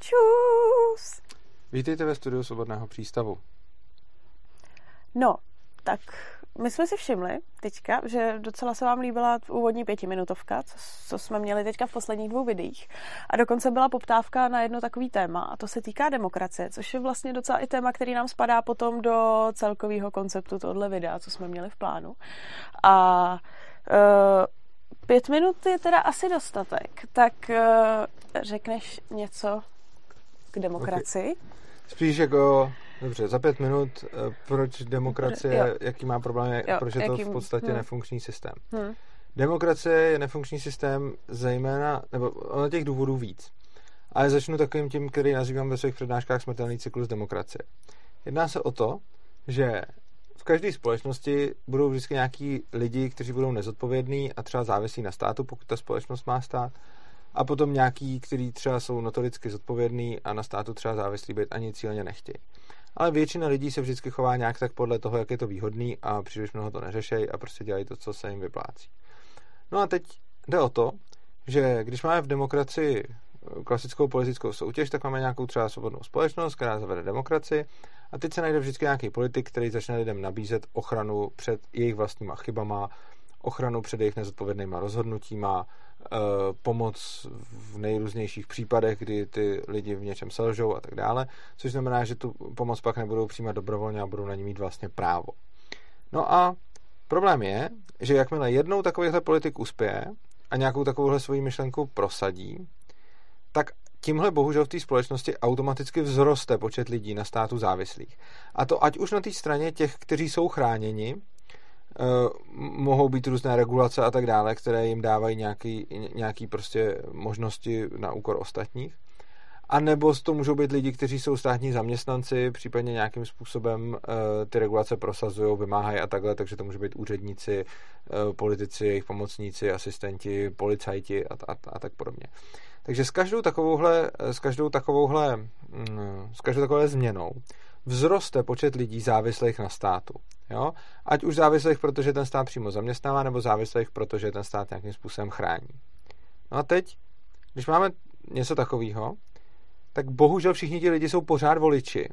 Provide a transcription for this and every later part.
Čus! Vítejte ve studiu Svobodného přístavu. No, tak my jsme si všimli teďka, že docela se vám líbila úvodní pětiminutovka, co, co jsme měli teďka v posledních dvou videích. A dokonce byla poptávka na jedno takový téma, a to se týká demokracie, což je vlastně docela i téma, který nám spadá potom do celkového konceptu tohle videa, co jsme měli v plánu. A uh, pět minut je teda asi dostatek, tak uh, řekneš něco k demokracii? Okay. Spíš jako Dobře, za pět minut, eh, proč demokracie, jo. jaký má problém, jo, proč je to v podstatě hmm. nefunkční systém. Hmm. Demokracie je nefunkční systém zejména, nebo ono těch důvodů víc. Ale začnu takovým tím, který nazývám ve svých přednáškách smrtelný cyklus demokracie. Jedná se o to, že v každé společnosti budou vždycky nějaký lidi, kteří budou nezodpovědní a třeba závisí na státu, pokud ta společnost má stát, a potom nějaký, kteří třeba jsou notoricky zodpovědní a na státu třeba závislí být ani cíleně nechtějí ale většina lidí se vždycky chová nějak tak podle toho, jak je to výhodný a příliš mnoho to neřešejí a prostě dělají to, co se jim vyplácí. No a teď jde o to, že když máme v demokracii eh, klasickou politickou soutěž, tak máme nějakou třeba svobodnou společnost, která zavede demokracii a teď se najde vždycky nějaký politik, který začne lidem nabízet ochranu před jejich vlastníma chybama, ochranu před jejich nezodpovědnýma rozhodnutíma, pomoc v nejrůznějších případech, kdy ty lidi v něčem selžou a tak dále, což znamená, že tu pomoc pak nebudou přijímat dobrovolně a budou na ní mít vlastně právo. No a problém je, že jakmile jednou takovýhle politik uspěje a nějakou takovouhle svoji myšlenku prosadí, tak tímhle bohužel v té společnosti automaticky vzroste počet lidí na státu závislých. A to ať už na té straně těch, kteří jsou chráněni, Eh, mohou být různé regulace a tak dále, které jim dávají nějaký, nějaký prostě možnosti na úkor ostatních. A nebo to můžou být lidi, kteří jsou státní zaměstnanci, případně nějakým způsobem uh, ty regulace prosazují, vymáhají a takhle, takže to může být úředníci, uh, politici, jejich pomocníci, asistenti, policajti a, a, a tak podobně. Takže s každou takovouhle, s každou takovouhle, mm, s každou takovouhle změnou vzroste počet lidí závislých na státu. Jo? Ať už závislých, protože ten stát přímo zaměstnává, nebo závislých, protože ten stát nějakým způsobem chrání. No a teď, když máme něco takového, tak bohužel všichni ti lidi jsou pořád voliči.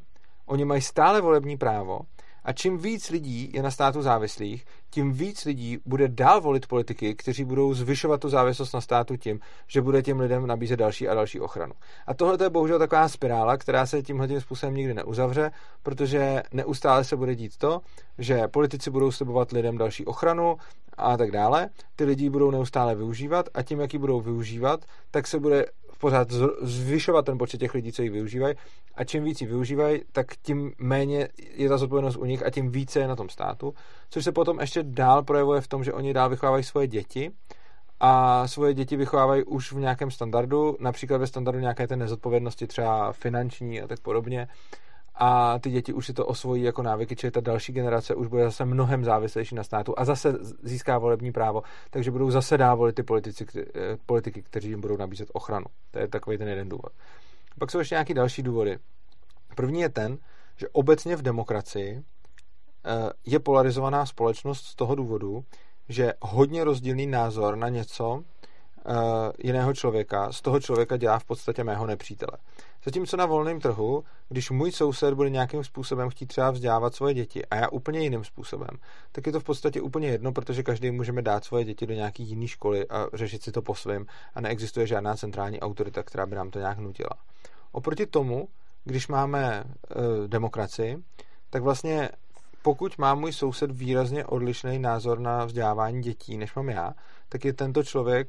Oni mají stále volební právo a čím víc lidí je na státu závislých, tím víc lidí bude dál volit politiky, kteří budou zvyšovat tu závislost na státu tím, že bude těm lidem nabízet další a další ochranu. A tohle je bohužel taková spirála, která se tímhle tím způsobem nikdy neuzavře, protože neustále se bude dít to, že politici budou slibovat lidem další ochranu a tak dále. Ty lidi budou neustále využívat a tím, jak ji budou využívat, tak se bude pořád zvyšovat ten počet těch lidí, co ji využívají. A čím víc ji využívají, tak tím méně je ta zodpovědnost u nich a tím více je na tom státu, což se potom ještě dál projevuje v tom, že oni dál vychovávají svoje děti. A svoje děti vychovávají už v nějakém standardu, například ve standardu nějaké té nezodpovědnosti, třeba finanční a tak podobně, a ty děti už si to osvojí jako návyky, čili ta další generace už bude zase mnohem závislejší na státu a zase získá volební právo, takže budou zase dávolit ty politici, eh, politiky, kteří jim budou nabízet ochranu. To je takový ten jeden důvod. Pak jsou ještě nějaké další důvody. První je ten, že obecně v demokracii eh, je polarizovaná společnost z toho důvodu, že hodně rozdílný názor na něco jiného člověka, z toho člověka dělá v podstatě mého nepřítele. Zatímco na volném trhu, když můj soused bude nějakým způsobem chtít třeba vzdělávat svoje děti a já úplně jiným způsobem, tak je to v podstatě úplně jedno, protože každý můžeme dát svoje děti do nějaké jiné školy a řešit si to po svém a neexistuje žádná centrální autorita, která by nám to nějak nutila. Oproti tomu, když máme e, demokracii, tak vlastně pokud má můj soused výrazně odlišný názor na vzdělávání dětí, než mám já, tak je tento člověk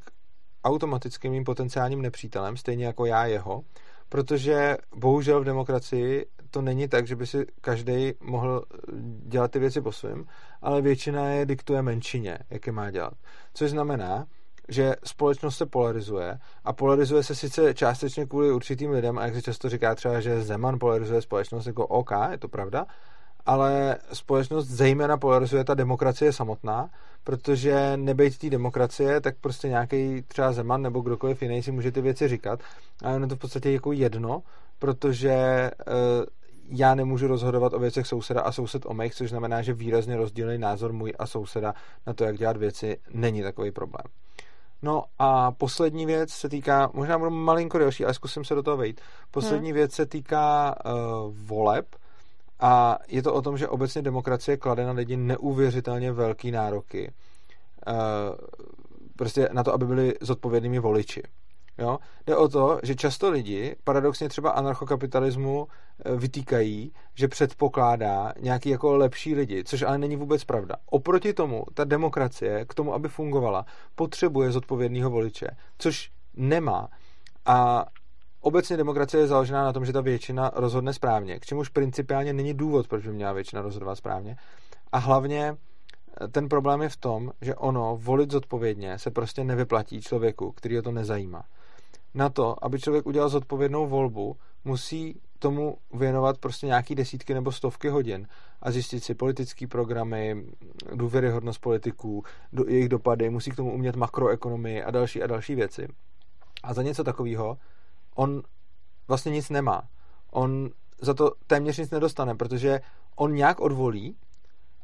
automaticky mým potenciálním nepřítelem, stejně jako já jeho, protože bohužel v demokracii to není tak, že by si každý mohl dělat ty věci po svém, ale většina je diktuje menšině, jak je má dělat. Což znamená, že společnost se polarizuje a polarizuje se sice částečně kvůli určitým lidem a jak se často říká třeba, že Zeman polarizuje společnost jako OK, je to pravda, ale společnost zejména polarizuje ta demokracie samotná, protože nebejt té demokracie, tak prostě nějaký třeba Zeman nebo kdokoliv jiný si může ty věci říkat a je to v podstatě jako jedno, protože uh, já nemůžu rozhodovat o věcech souseda a soused o mých, což znamená, že výrazně rozdílný názor můj a souseda na to, jak dělat věci, není takový problém. No a poslední věc se týká, možná budu malinko delší, ale zkusím se do toho vejít. Poslední hmm. věc se týká uh, voleb a je to o tom, že obecně demokracie klade na lidi neuvěřitelně velký nároky. Uh, prostě na to, aby byli zodpovědnými voliči. Jo? Jde o to, že často lidi paradoxně třeba anarchokapitalismu eh, vytýkají, že předpokládá nějaký jako lepší lidi, což ale není vůbec pravda. Oproti tomu, ta demokracie k tomu, aby fungovala, potřebuje zodpovědného voliče, což nemá. A obecně demokracie je založená na tom, že ta většina rozhodne správně, k čemuž principiálně není důvod, proč by měla většina rozhodovat správně. A hlavně eh, ten problém je v tom, že ono, volit zodpovědně, se prostě nevyplatí člověku, který ho to nezajímá na to, aby člověk udělal zodpovědnou volbu, musí tomu věnovat prostě nějaký desítky nebo stovky hodin a zjistit si politické programy, důvěryhodnost politiků, do, jejich dopady, musí k tomu umět makroekonomii a další a další věci. A za něco takového on vlastně nic nemá. On za to téměř nic nedostane, protože on nějak odvolí,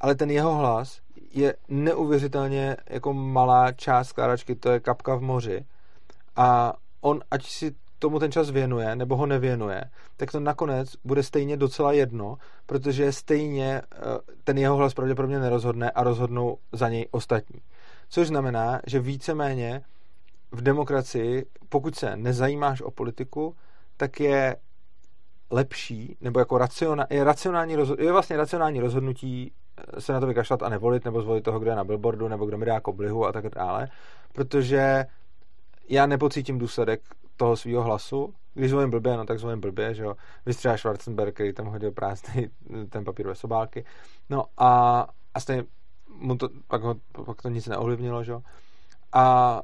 ale ten jeho hlas je neuvěřitelně jako malá část skládačky, to je kapka v moři. A on, ať si tomu ten čas věnuje nebo ho nevěnuje, tak to nakonec bude stejně docela jedno, protože stejně eh, ten jeho hlas pravděpodobně nerozhodne a rozhodnou za něj ostatní. Což znamená, že víceméně v demokracii, pokud se nezajímáš o politiku, tak je lepší, nebo jako raciona, je, racionální, je vlastně racionální rozhodnutí eh, se na to vykašlat a nevolit, nebo zvolit toho, kdo je na billboardu, nebo kdo mi dá koblihu a tak dále, protože já nepocítím důsledek toho svého hlasu. Když zvolím blbě, no tak zvolím blbě, že jo. Vystřelá Schwarzenberg, který tam hodil prázdný ten papír ve sobálky. No a, a stejně mu to, pak, ho, pak to nic neovlivnilo, že jo. A,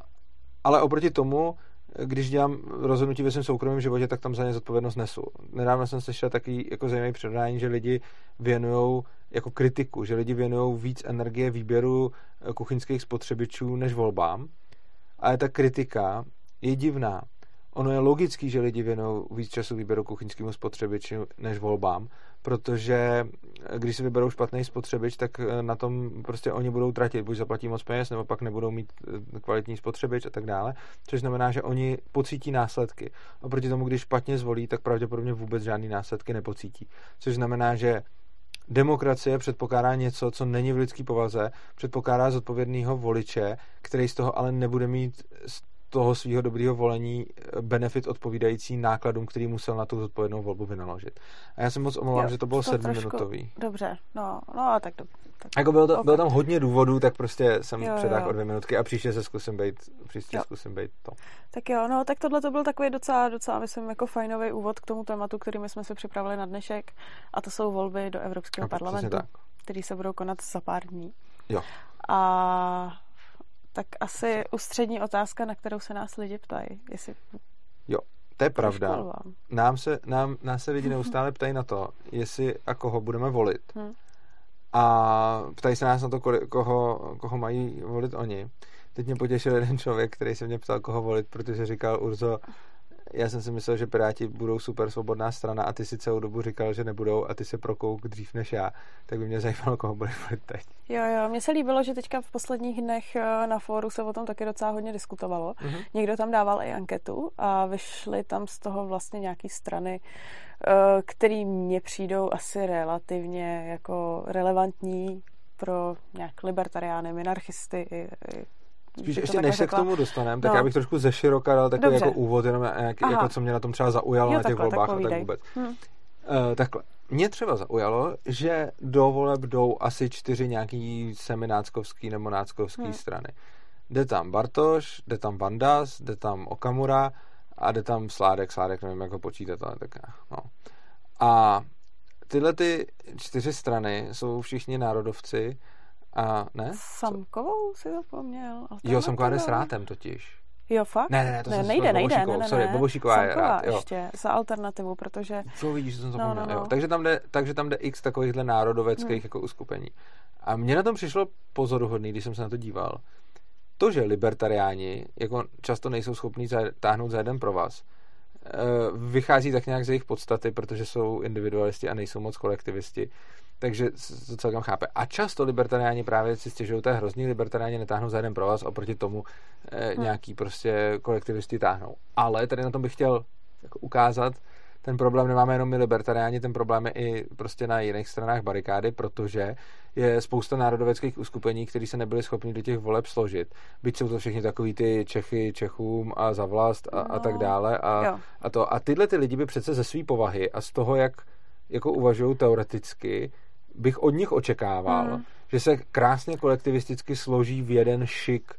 ale oproti tomu, když dělám rozhodnutí ve svém soukromém životě, tak tam za ně zodpovědnost nesu. Nedávno jsem slyšel takový jako zajímavý předání, že lidi věnují jako kritiku, že lidi věnují víc energie výběru kuchyňských spotřebičů než volbám ale ta kritika je divná. Ono je logický, že lidi věnují víc času výběru kuchyňskému spotřebiči než volbám, protože když si vyberou špatný spotřebič, tak eh, na tom prostě oni budou tratit. Buď zaplatí moc peněz, nebo pak nebudou mít eh, kvalitní spotřebič a tak dále. Což znamená, že oni pocítí následky. Oproti tomu, když špatně zvolí, tak pravděpodobně vůbec žádný následky nepocítí. Což znamená, že Demokracie předpokládá něco, co není v lidský povaze, předpokládá zodpovědného voliče, který z toho ale nebude mít toho svého dobrého volení eh, benefit odpovídající nákladům, který musel na tu zodpovědnou volbu vynaložit. A já se moc omlouvám, jo, že to bylo sedmiminutový. Dobře, no, no a tak, dobře. tak jako bylo, to, okay. bylo tam hodně důvodů, tak prostě jsem předáhl o dvě minutky a příště se zkusím být, příště jo. zkusím být to. Tak jo, no, tak tohle to byl takový docela, docela, myslím, jako fajnový úvod k tomu tématu, který my jsme si připravili na dnešek a to jsou volby do Evropského no, parlamentu, které se budou konat za pár dní. Jo. A tak asi ústřední otázka, na kterou se nás lidi ptají. Jestli... Jo, to je pravda. Nám se, nám, nás se lidi neustále ptají na to, jestli a koho budeme volit. Hmm. A ptají se nás na to, koho, koho mají volit oni. Teď mě potěšil jeden člověk, který se mě ptal, koho volit, protože říkal Urzo, já jsem si myslel, že Piráti budou super svobodná strana a ty si celou dobu říkal, že nebudou a ty se prokouk dřív než já, tak by mě zajímalo, koho bude volit teď. Jo, jo, mně se líbilo, že teďka v posledních dnech eh, na fóru se o tom taky docela hodně diskutovalo. Mm-hmm. Někdo tam dával i anketu a vyšly tam z toho vlastně nějaký strany, eh, které mně přijdou asi relativně jako relevantní pro nějak libertariány, minarchisty i, i Spíš ještě než se k tomu dostaneme, tak no. já bych trošku ze široka dal takový Dobře. jako úvod, jenom jak, jako co mě na tom třeba zaujalo jo, na těch takhle, volbách tak a tak vůbec. Hm. Uh, takhle. Mě třeba zaujalo, že do voleb jdou asi čtyři nějaký semináckovský nebo náckovský hmm. strany. Jde tam Bartoš, jde tam Vandas, jde tam Okamura a jde tam Sládek, Sládek, nevím, jak ho počítat, ale tak no. A tyhle ty čtyři strany jsou všichni národovci a ne? Samkovou si zapomněl. Jo, Samková jde s rátem totiž. Jo, fakt? Ne, ne, ne, to ne, jsem nejde, nejde, ne, ne, Sorry, Bobošíková je rád, jo. ještě, za alternativu, protože... Co vidíš, že jsem zapomněl, no, no, no. Jo. Takže, tam jde, takže tam jde x takovýchhle národoveckých hmm. jako uskupení. A mně na tom přišlo pozoruhodný, když jsem se na to díval. To, že libertariáni jako často nejsou schopní táhnout za jeden pro vás, vychází tak nějak z jejich podstaty, protože jsou individualisti a nejsou moc kolektivisti. Takže to celkem chápe. A často libertariáni právě si stěžují, to je hrozný, libertariáni netáhnou za jeden pro vás, oproti tomu eh, hmm. nějaký prostě kolektivisti táhnou. Ale tady na tom bych chtěl jako ukázat, ten problém nemáme jenom my libertariáni, ten problém je i prostě na jiných stranách barikády, protože je spousta národoveckých uskupení, které se nebyly schopni do těch voleb složit. Byť jsou to všichni takový ty Čechy, Čechům a za vlast a, no. a tak no, dále. A, a, to. a tyhle ty lidi by přece ze své povahy a z toho, jak jako uvažují teoreticky, bych od nich očekával, mm. že se krásně kolektivisticky složí v jeden šik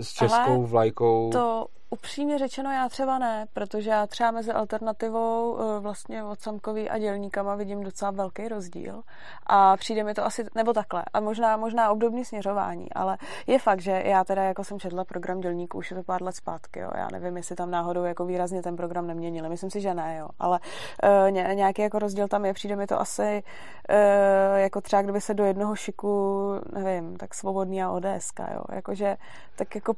s českou Ale vlajkou. To Upřímně řečeno já třeba ne, protože já třeba mezi alternativou eh, vlastně od Samkový a dělníkama vidím docela velký rozdíl. A přijde mi to asi, nebo takhle, a možná, možná obdobný směřování, ale je fakt, že já teda jako jsem četla program dělníků, už je to pár let zpátky, jo. já nevím, jestli tam náhodou jako výrazně ten program neměnili, myslím si, že ne, jo, ale uh, ně, nějaký jako rozdíl tam je, přijde mi to asi uh, jako třeba, kdyby se do jednoho šiku, nevím, tak svobodný a ODS, jo, jakože tak jako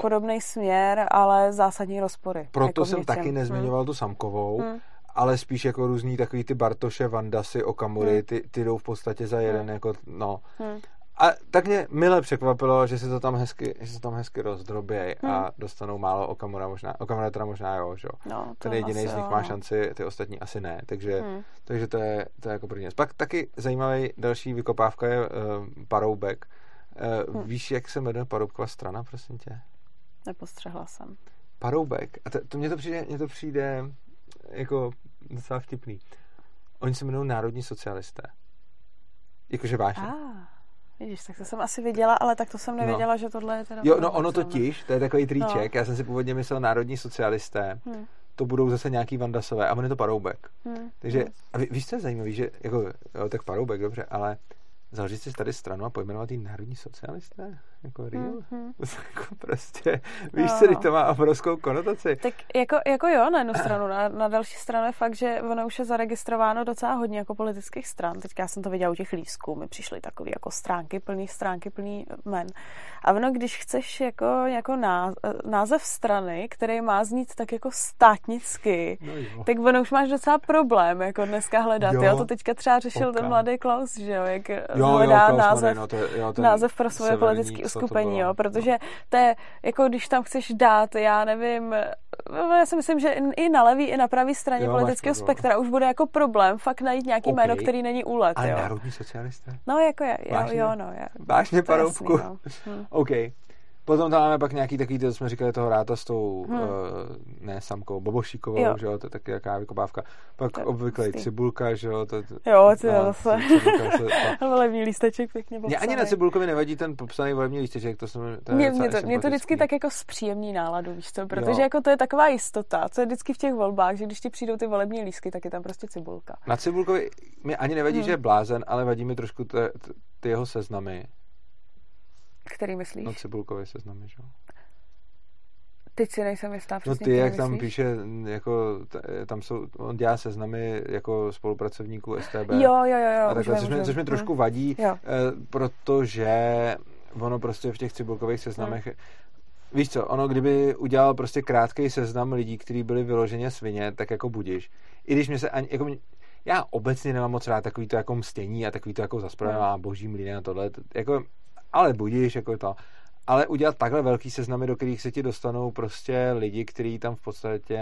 podobný směr, směr, ale zásadní rozpory. Proto jako jsem taky nezmiňoval hmm. tu Samkovou, hmm. ale spíš jako různý takový ty Bartoše, Vandasy, Okamury, hmm. ty, ty jdou v podstatě za jeden, hmm. jako no. Hmm. A tak mě mile překvapilo, že se to tam hezky, že se tam hezky rozdrobějí hmm. a dostanou málo Okamura možná. Okamura teda možná jo, že jo. No, Ten jediný z nich má no. šanci, ty ostatní asi ne. Takže, hmm. takže to, je, to je jako první. Pak taky zajímavý další vykopávka je uh, Paroubek. Uh, hmm. Víš, jak se jmenuje Paroubková strana, prosím tě? Nepostřehla jsem. Paroubek. A to, to mně to přijde, mně to přijde jako docela vtipný. Oni se jmenují národní socialisté. Jakože vážně. Ah. Vidíš, tak to jsem asi viděla, ale tak to jsem nevěděla, no. že tohle je teda... Jo, no ono totiž, to je takový tríček, no. já jsem si původně myslel národní socialisté, hmm. to budou zase nějaký vandasové a on je to paroubek. Hmm. Takže, a ví, víš, co je zajímavé, že jako, jo, tak paroubek, dobře, ale založit si tady stranu a pojmenovat jí národní socialisté? Jako real? Mm-hmm. jako prostě, víš, no. co, to má obrovskou konotaci. Tak jako, jako jo, na jednu stranu. Na, na další stranu je fakt, že ono už je zaregistrováno docela hodně jako politických stran. Teďka jsem to viděla u těch lístků. Mi přišly takové jako stránky plný, stránky plný men. A ono, když chceš jako, jako název strany, který má znít tak jako státnicky, no tak ono už máš docela problém jako dneska hledat. Jo, jo to teďka třeba řešil okay. ten mladý Klaus, že jo, jak jo, hledá jo, název, no, to je, jo, název pro svoje politické uskupení, jo, protože to je, jako když tam chceš dát, já nevím, já si myslím, že i na levý, i na pravý straně jo, politického spektra už bude jako problém fakt najít nějaký okay. jméno, který není úlet, Ale jo. národní socialisté? No, jako je, jo, jo, no. Je, Vážně, paroubku? No. Hm. OK. Potom tam máme pak nějaký takový, to jsme říkali toho ráta s tou, hmm. uh, ne samkou, bobošíkovou, jo. že jo, to je taky jaká vykopávka. Pak to obvykle cibulka, že jo. To, to, jo, to je zase. volební lísteček pěkně popsaný. Mě ani na cibulkovi nevadí ten popsaný volební lísteček, to, jsem, to mě, mě, to, mě to vždycky tak jako zpříjemní náladu, víš co, protože jo. jako to je taková jistota, co je vždycky v těch volbách, že když ti přijdou ty volební lístky, tak je tam prostě cibulka. Na cibulkovi mi ani nevadí, hmm. že je blázen, ale vadí mi trošku ty jeho seznamy který myslíš? No Cibulkový seznamy, že jo. Teď si nejsem jistá No ty, jak tam píše, jako, tam jsou, on dělá seznamy jako spolupracovníků STB. Jo, jo, jo. jo a takhle, což, mě, což mě trošku vadí, jo. Eh, protože ono prostě v těch cibulkových seznamech hmm. Víš co, ono kdyby udělal prostě krátký seznam lidí, kteří byli vyloženě svině, tak jako budíš. I když mě se ani, jako já obecně nemám moc rád takový to jako mstění a takový to jako zaspravená hmm. boží mlíny a tohle. Jako ale budíš, jako to. Ale udělat takhle velký seznamy, do kterých se ti dostanou prostě lidi, kteří tam v podstatě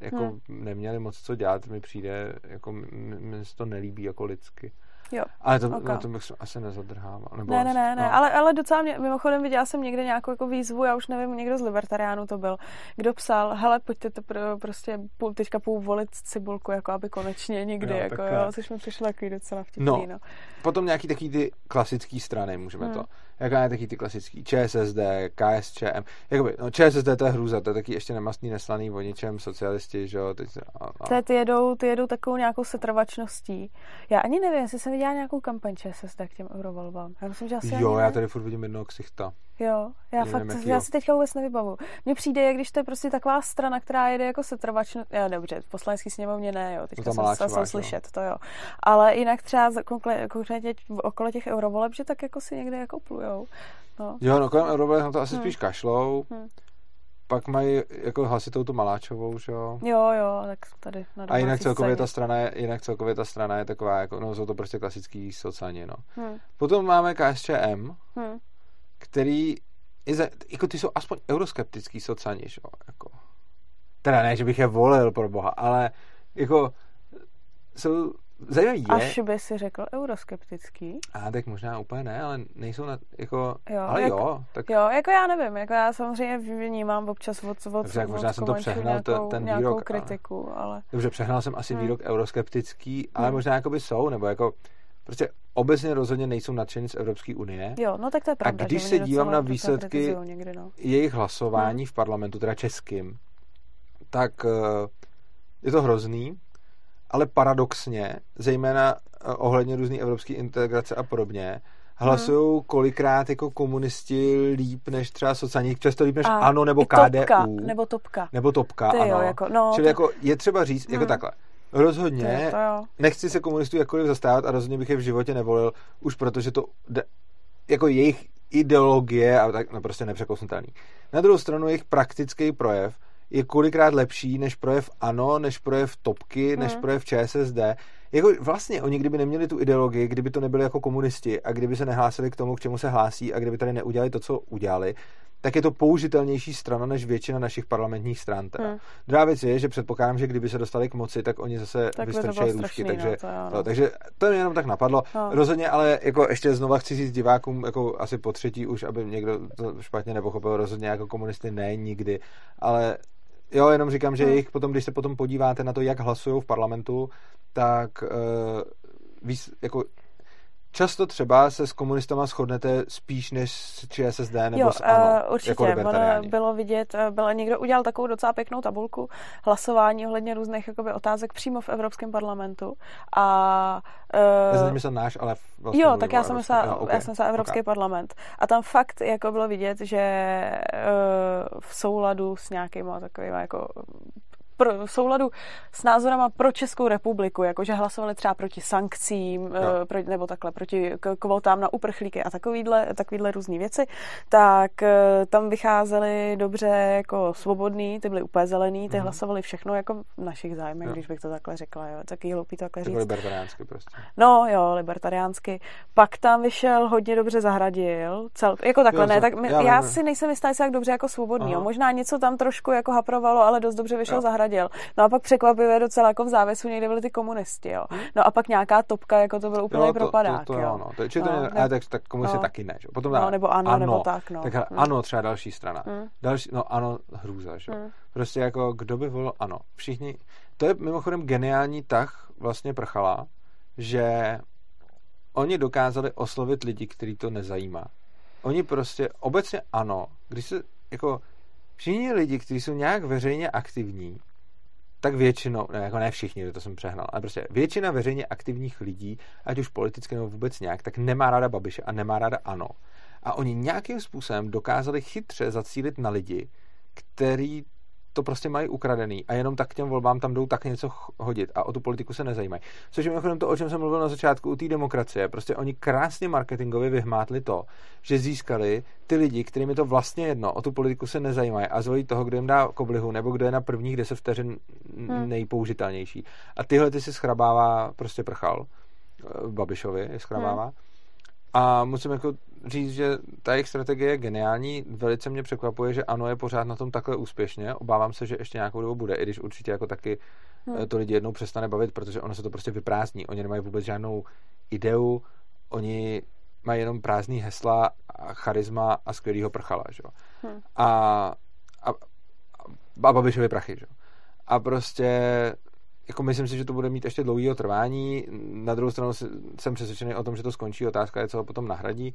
jako hmm. neměli moc co dělat, mi přijde, jako mi se to nelíbí jako lidsky. Jo. Ale to, okay. no, to bych asi nezadrhával. Nebo ne, ne, ne, ne. No. Ale, ale docela mě, mimochodem viděla jsem někde nějakou jako výzvu, já už nevím, někdo z libertariánů to byl, kdo psal, hele, pojďte to pro, prostě půl, teďka půl volit cibulku, jako aby konečně někdy, jo, jako jo, což mi přišlo takový docela vtipný, no. no. Potom nějaký takový ty klasický strany, můžeme hmm. to jaká je taky ty klasický ČSSD, KSČM. Jakoby, no ČSSD to je hrůza, to je taky ještě nemastný, neslaný o ničem, socialisti, že jo. Teď, a, a... Ty, jedou, ty jedou takovou nějakou setrvačností. Já ani nevím, jestli jsem viděla nějakou kampaň ČSSD k těm eurovolbám. Já myslím, že asi Jo, já tady furt vidím jednoho ksichta. Jo, já Nevím, fakt, já si teďka vůbec nevybavu. Mně přijde, jak když to je prostě taková strana, která jede jako setrvačnost, jo, dobře, v poslanecký sněmovně ne, jo, teďka no jsem se slyšet, to jo. Ale jinak třeba konkrétně okolo těch eurovoleb, že tak jako si někde jako plujou. No. Jo, no kolem eurovoleb to asi hmm. spíš kašlou. Hmm. Pak mají jako hlasitou tu Maláčovou, že jo? Jo, jo, tak tady na A jinak celkově ta strana je, jinak celkově ta strana je taková, jako, no jsou to prostě klasický sociální, no. Hmm. Potom máme KSČM, hmm. který je za, jako ty jsou aspoň euroskeptický sociální, že jo, jako. Teda ne, že bych je volil, pro boha, ale jako jsou zajímavý je... Až by si řekl euroskeptický. A tak možná úplně ne, ale nejsou na, jako, jo, ale jako, jo. Tak... Jo, jako já nevím, jako já samozřejmě vnímám občas od, od, Dobře, od možná jsem to přehnal, nějakou, ten výrok. kritiku, ale... Dobře, přehnal jsem asi hmm. výrok euroskeptický, ale hmm. možná jakoby jsou, nebo jako prostě obecně rozhodně nejsou nadšení z Evropské unie. Jo, no tak to je pravda. A když se dívám na výsledky někdy, no. jejich hlasování hmm. v parlamentu, teda českým, tak uh, je to hrozný, ale paradoxně, zejména uh, ohledně různé evropské integrace a podobně, hlasují hmm. kolikrát jako komunisti líp než třeba sociální, často líp než a ANO nebo KDU. Topka, nebo Topka. Nebo Topka, Ty ano. Jo, jako, no, Čili to... jako je třeba říct, jako hmm. jako takhle, Rozhodně. To, to jo. Nechci se komunistů jakkoliv zastávat a rozhodně bych je v životě nevolil, už protože to jako jejich ideologie a tak no prostě nepřekousnutelný. Na druhou stranu jejich praktický projev je kolikrát lepší než projev ANO, než projev Topky, než hmm. projev ČSSD. Jako vlastně oni kdyby neměli tu ideologii, kdyby to nebyli jako komunisti a kdyby se nehlásili k tomu, k čemu se hlásí a kdyby tady neudělali to, co udělali, tak je to použitelnější strana než většina našich parlamentních stran. Teda. Hmm. Druhá věc je, že předpokládám, že kdyby se dostali k moci, tak oni zase tak vystrčají růžky. Takže, no, to, no. takže to mě jenom tak napadlo. No. Rozhodně, ale jako ještě znova chci říct divákům, jako asi po třetí už, aby někdo to špatně nepochopil, rozhodně jako komunisty ne, nikdy, ale Jo, jenom říkám, že hmm. jejich potom, když se potom podíváte na to, jak hlasují v parlamentu, tak uh, víc, jako často třeba se s komunistama shodnete spíš než s ČSSD nebo jo, s ANO. Uh, určitě, jako bylo vidět, eh, bylo, někdo udělal takovou docela pěknou tabulku hlasování ohledně různých jakoby, otázek přímo v Evropském parlamentu. A, uh, já jsem náš, ale vlastně Jo, tak já jsem myslela, jo, okay. já jsem myslela Evropský okay. parlament. A tam fakt jako bylo vidět, že uh, v souladu s nějakýma takovými jako pro, v souladu s názorama pro Českou republiku, jakože hlasovali třeba proti sankcím, no. pro, nebo takhle proti kvotám na uprchlíky a takovýhle, takovýhle různé věci, tak eh, tam vycházeli dobře jako svobodný, ty byly úplně zelený, ty mm. hlasovali všechno jako v našich zájmech, no. když bych to takhle řekla, jo. Taky hloupý to takhle říct. libertariánsky prostě. No jo, libertariánsky. Pak tam vyšel hodně dobře zahradil, cel, jako takhle jo, ne, tak my, já, já si nejsem jistá, jak dobře jako svobodný, jo. možná něco tam trošku jako haprovalo, ale dost dobře vyšel jo. zahradil zradil. No a pak překvapivě docela jako v závěsu někde byly ty komunisti, jo. Hmm. No a pak nějaká topka, jako to byl úplně jo, to, propadák, to, to, jo. No, to, či to no, ne, ne, tak, tak komunisti no. taky ne, že? Potom no, nebo ano, ano, nebo tak, no. Tak hmm. ano, třeba další strana. Hmm. Další, no ano, hrůza, že? Hmm. Prostě jako, kdo by volil ano. Všichni, to je mimochodem geniální tah vlastně prchala, že oni dokázali oslovit lidi, který to nezajímá. Oni prostě, obecně ano, když se, jako, všichni lidi, kteří jsou nějak veřejně aktivní, tak většinou, ne, jako ne všichni, to jsem přehnal, ale prostě většina veřejně aktivních lidí, ať už politicky nebo vůbec nějak, tak nemá ráda Babiše a nemá ráda ANO. A oni nějakým způsobem dokázali chytře zacílit na lidi, který to prostě mají ukradený a jenom tak k těm volbám tam jdou tak něco hodit a o tu politiku se nezajímají. Což je mimochodem to, o čem jsem mluvil na začátku u té demokracie. Prostě oni krásně marketingově vyhmátli to, že získali ty lidi, kterým je to vlastně jedno, o tu politiku se nezajímají a zvolí toho, kdo jim dá koblihu nebo kdo je na prvních deset vteřin hmm. nejpoužitelnější. A tyhle ty si schrabává prostě prchal. Eh, Babišovi je schrabává. Hmm. A musím jako říct, že ta jejich strategie je geniální. Velice mě překvapuje, že ano, je pořád na tom takhle úspěšně. Obávám se, že ještě nějakou dobu bude, i když určitě jako taky hmm. to lidi jednou přestane bavit, protože ono se to prostě vyprázdní. Oni nemají vůbec žádnou ideu, oni mají jenom prázdný hesla, a charisma a skvělýho prchala. Že? Hmm. A, a, a Babišovi prachy. Že? A prostě jako myslím si, že to bude mít ještě dlouhého trvání. Na druhou stranu jsem přesvědčený o tom, že to skončí. Otázka je, co ho potom nahradí.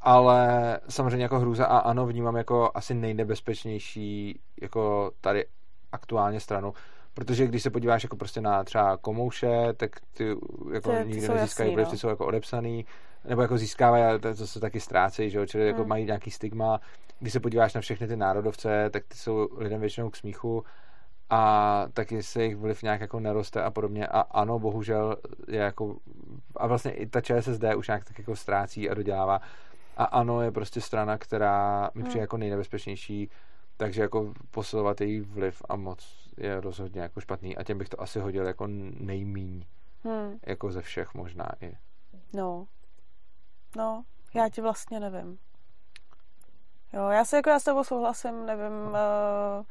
Ale samozřejmě jako hrůza a ano, vnímám jako asi nejnebezpečnější jako tady aktuálně stranu. Protože když se podíváš jako prostě na třeba komouše, tak ty jako ty, nikdy nezískají, protože no. jsou jako odepsaný, nebo jako získávají, to, to se taky ztrácejí, že jo? čili jako hmm. jako mají nějaký stigma. Když se podíváš na všechny ty národovce, tak ty jsou lidem většinou k smíchu a taky se jejich vliv nějak jako neroste a podobně. A ano, bohužel je jako, a vlastně i ta ČSSD už nějak tak jako ztrácí a dodělává. A ano, je prostě strana, která mi přijde hmm. jako nejnebezpečnější takže jako posilovat její vliv a moc je rozhodně jako špatný a těm bych to asi hodil jako nejmíň. Hmm. Jako ze všech možná i. No. No, já ti vlastně nevím. Jo, já se jako já s tebou souhlasím, nevím, uh,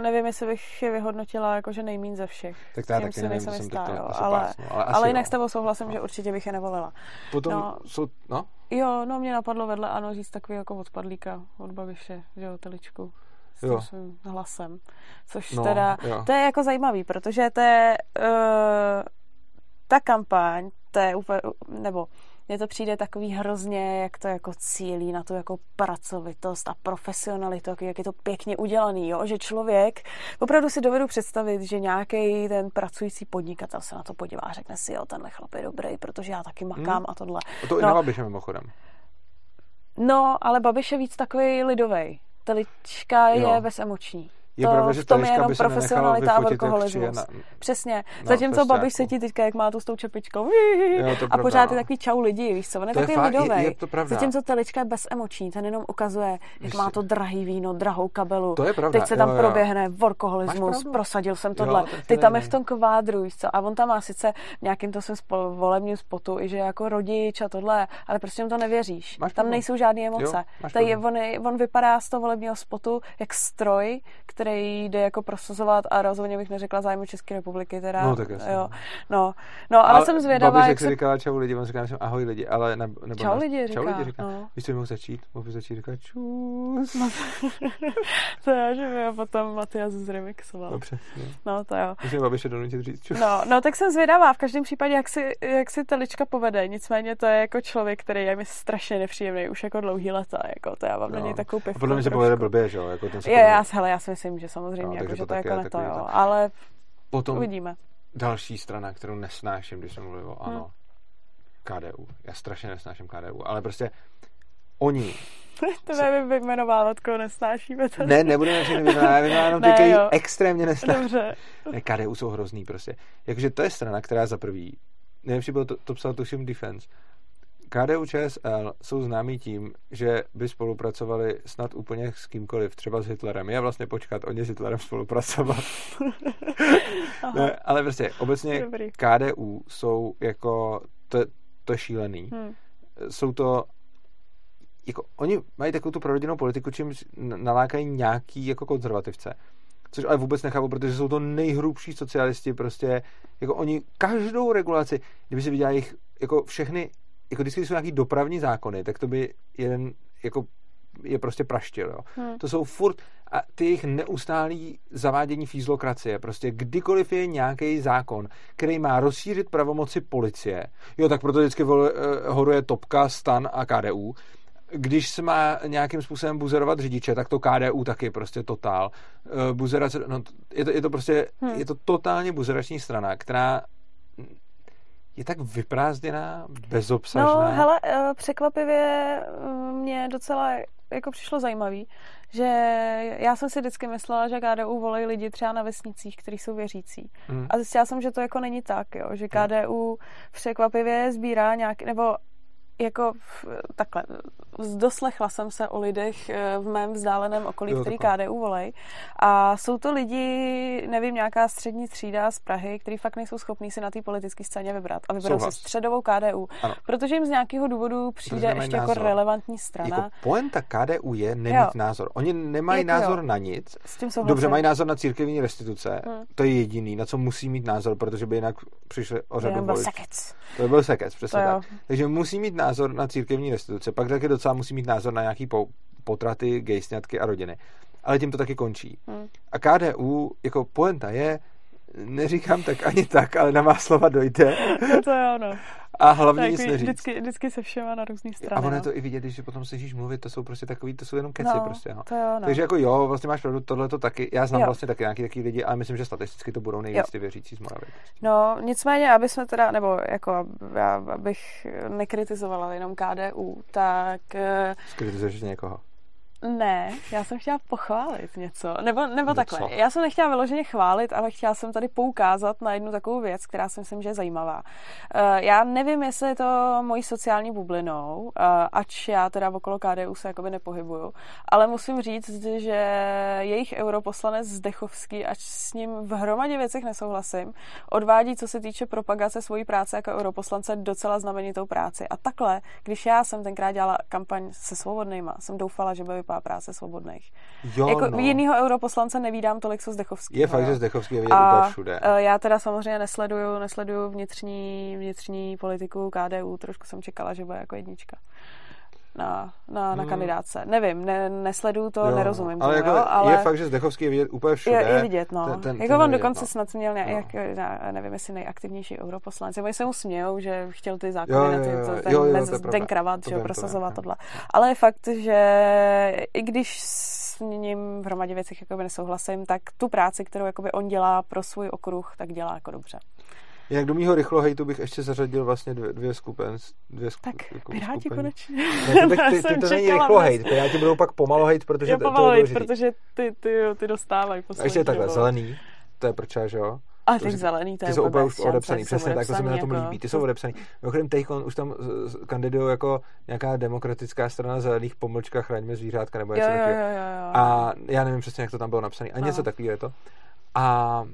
nevím, jestli bych je vyhodnotila jakože nejmín ze všech. Tak já taky nevím, jsem jistá, jo, ale, pásnu, ale, ale jinak jo. s tebou souhlasím, no. že určitě bych je nevolila. Potom no, jsou, no? Jo, no mě napadlo vedle ano říct takový jako odpadlíka od Babiše, že jo, teličku s jo. svým hlasem. Což no, teda, jo. to je jako zajímavý, protože to je uh, ta kampaň, to je úplně, nebo mně to přijde takový hrozně, jak to jako cílí na tu jako pracovitost a profesionalitu, jak je to pěkně udělaný, jo? že člověk, opravdu si dovedu představit, že nějaký ten pracující podnikatel se na to podívá a řekne si, jo, tenhle chlap je dobrý, protože já taky makám hmm. a tohle. A to no, i na Babiše mimochodem. No, ale Babiš je víc takový lidový. Telička je bezemoční. Je to, pravda, že v tom je jenom profesionalita a workoholismus. Na... Přesně. No, Zatímco Babiš se ti teďka, jak má tu s tou čepičkou jo, a pořád je no. takový čau lidi, víš co, on je to takový je lidový. To pravda. Zatímco Telička je bezemoční, ten jenom ukazuje, jak má to drahý víno, drahou kabelu. To je pravda. Teď se tam jo, jo. proběhne workoholismus, prosadil jsem tohle. Jo, Ty tam je v tom kvádru, víš co, a on tam má sice v nějakým to svém volebním spotu, i že jako rodič a tohle, ale prostě mu to nevěříš. Tam nejsou žádné emoce. On vypadá z toho volebního spotu jak stroj, který jde jako prosazovat a rozhodně bych neřekla zájmu České republiky. Teda, no, tak jasně. Jo. No, no ale, ale jsem zvědavá. Babiš, jak se... říkala čau lidi, on říká, že ahoj lidi, ale ne, nebo čau lidi říká. Čau lidi říká. No. Víš, co mohl začít? Mohl začít říkat čus. No, to já, že by potom Matias zremixoval. Dobře. No, no to jo. Musím Babiše donutit říct čus. No, no, tak jsem zvědavá. V každém případě, jak si, jak si ta lička povede. Nicméně to je jako člověk, který je mi strašně nepříjemný už jako dlouhý leta. Jako, to já mám no. na něj takovou pivku. Podle mě se povede blbě, že jo? Jako ten je, já, hele, já si myslím, že samozřejmě, no, jako, že to, to jako ne to, jo, ale Potom uvidíme. další strana, kterou nesnáším, když jsem mluvil, ano, hmm. KDU. Já strašně nesnáším KDU, ale prostě oni to nevím vyjmenovat, koho nesnášíme tady. Ne, nebudeme všechny vyjmenovat, já jenom ne, ty, extrémně nesnáším. Dobře. Ne, KDU jsou hrozný prostě. Jakože to je strana, která za prvý, nejlepší bylo to, to psal tuším Defense, KDU ČSL jsou známí tím, že by spolupracovali snad úplně s kýmkoliv, třeba s Hitlerem. Je vlastně počkat, oni s Hitlerem spolupracovat. ne, ale prostě obecně Dobrý. KDU jsou jako, to, to šílený. Hmm. Jsou to jako, oni mají takovou tu prorodinnou politiku, čím nalákají nějaký jako konzervativce. Což ale vůbec nechápu, protože jsou to nejhrubší socialisti, prostě, jako oni každou regulaci, kdyby si viděli jich, jako všechny jako vždycky jsou nějaký dopravní zákony, tak to by jeden jako je prostě praštil. Jo. Hmm. To jsou furt a ty jejich neustálý zavádění fízlokracie. Prostě kdykoliv je nějaký zákon, který má rozšířit pravomoci policie, jo, tak proto vždycky vol, uh, horuje Topka, Stan a KDU. Když se má nějakým způsobem buzerovat řidiče, tak to KDU taky prostě totál. Uh, buzerace, no, je, to, je to prostě, hmm. je to totálně buzerační strana, která je tak vyprázdněná, bezobsažná. No, hele, eh, překvapivě eh, mě docela jako přišlo zajímavý, že já jsem si vždycky myslela, že KDU volí lidi třeba na vesnicích, kteří jsou věřící. Hmm. A zjistila jsem, že to jako není tak, jo, že KDU překvapivě sbírá nějaký, nebo jako takhle, doslechla jsem se o lidech eh, v mém vzdáleném okolí, jo, který takhle. KDU volej. A jsou to lidi, nevím, nějaká střední třída z Prahy, který fakt nejsou schopní si na té politické scéně vybrat. A vyberou Souhlas. si středovou KDU. Ano. Protože jim z nějakého důvodu přijde ještě jako názor. jako relevantní strana. Jako poenta KDU je nemít jo. názor. Oni nemají jako názor jo. na nic. S tím Dobře, mají názor na církevní restituce. Hmm. To je jediný, na co musí mít názor, protože by jinak přišli o řadu voličů. To by byl sekec, přesně to tak. Takže musí mít názor na církevní restituce, pak taky docela musí mít názor na nějaký potraty, gejsňatky a rodiny. Ale tím to taky končí. Hmm. A KDU, jako poenta je, neříkám tak ani tak, ale na má slova dojde. No to je ono. A hlavně tak, nic neříct. Vždycky, vždycky se všema na různý strany. A ono je to i vidět, když potom slyšíš mluvit, to jsou prostě takový, to jsou jenom keci no, prostě. No. To je ono. Takže jako jo, vlastně máš pravdu, tohle to taky. Já znám jo. vlastně taky nějaký takový lidi, ale myslím, že statisticky to budou nejvíc ty věřící z Moravy. No, nicméně, aby jsme teda, nebo jako, já, abych nekritizovala jenom KDU, tak... Skritizuješ někoho? Ne, já jsem chtěla pochválit něco. Nebo, nebo no takhle. Já jsem nechtěla vyloženě chválit, ale chtěla jsem tady poukázat na jednu takovou věc, která si myslím, že je zajímavá. Uh, já nevím, jestli je to mojí sociální bublinou, uh, ač já teda okolo KDU se jakoby nepohybuju, ale musím říct, že jejich europoslanec Zdechovský, ač s ním v hromadě věcech nesouhlasím, odvádí, co se týče propagace svojí práce jako europoslance, docela znamenitou práci. A takhle, když já jsem tenkrát dělala kampaň se svobodnýma, jsem doufala, že bude vypadat práce svobodných. Jo, jako no. jinýho europoslance nevídám tolik, co Zdechovský. Je fakt, že Zdechovský je vidět úplně všude. E, já teda samozřejmě nesleduju, nesleduju vnitřní, vnitřní politiku KDU, trošku jsem čekala, že bude jako jednička na, na, na hmm. kandidáce. Nevím, ne, nesleduju to, jo, nerozumím ale, tomu, jako jo, ale je fakt, že Zdechovský je vidět úplně všude. Je, je vidět, no. Ten, ten, jako ten on dokonce no. snad měl nějak, no. nevím, jestli nejaktivnější europoslanci. Oni se mu smějou, že chtěl ty zákony, jo, jo, jo, ten, jo, jo, mez, ten kravat, to že prosazovat to tohle. Ale je fakt, že i když s ním v hromadě věcech jakoby nesouhlasím, tak tu práci, kterou jakoby on dělá pro svůj okruh, tak dělá jako dobře. Jak do mýho rychlohejtu bych ještě zařadil vlastně dvě, dvě skupen. Dvě skup, tak, jako Piráti konečně. Ne, to, ty, ty, ty to není rychlohejt, Piráti budou pak pomalohejt, protože... Jo, pomalohejt, protože ty, ty, ty dostávají A ještě takhle, zelený, to je prča, že jo? A ty zelený, to je Ty jsou úplně už odepsaný, přesně tak, to se mi na tom jako... líbí. Ty jsou odepsaný. Mimochodem, Tejkon už tam kandidují jako nějaká demokratická strana zelených pomlčka chraňme zvířátka nebo něco takového. A já nevím přesně, jak to tam bylo napsané. A něco takového je to. A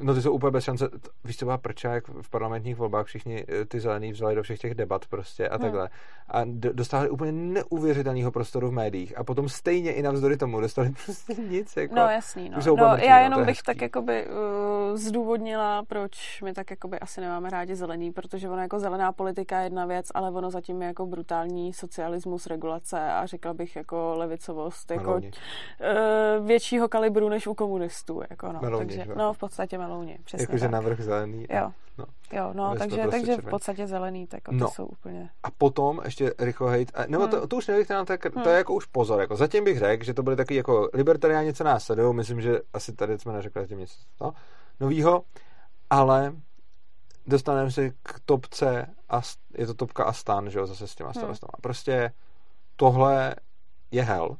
No ty jsou úplně bez šance. Víš, co byla prča, jak v parlamentních volbách všichni eh, ty zelení vzali do všech těch debat prostě a hmm. takhle. A dostali úplně neuvěřitelného prostoru v médiích. A potom stejně i navzdory tomu dostali prostě nic. Jako, no jasný, no. no mrtví, já no, jenom bych hezký. tak jakoby uh, zdůvodnila, proč my tak jakoby asi nemáme rádi zelený, protože ono jako zelená politika je jedna věc, ale ono zatím je jako brutální socialismus, regulace a řekla bych jako levicovost jako uh, většího kalibru než u komunistů. Jako no. Takže, no v podstatě melouni. Přesně Jakože tak. navrh zelený. Jo. No, jo, no takže, prostě takže v podstatě zelený, tak no. to jsou úplně... A potom ještě rychlo hejt, nebo hmm. to, to už nevych tak hmm. to je jako už pozor, jako zatím bych řekl, že to byly taky jako libertariáni, co nás sledují, myslím, že asi tady jsme neřekli zatím nic no, novýho, ale dostaneme se k topce a je to topka a stan, že jo, zase s těma hmm. starostama. Prostě tohle je hell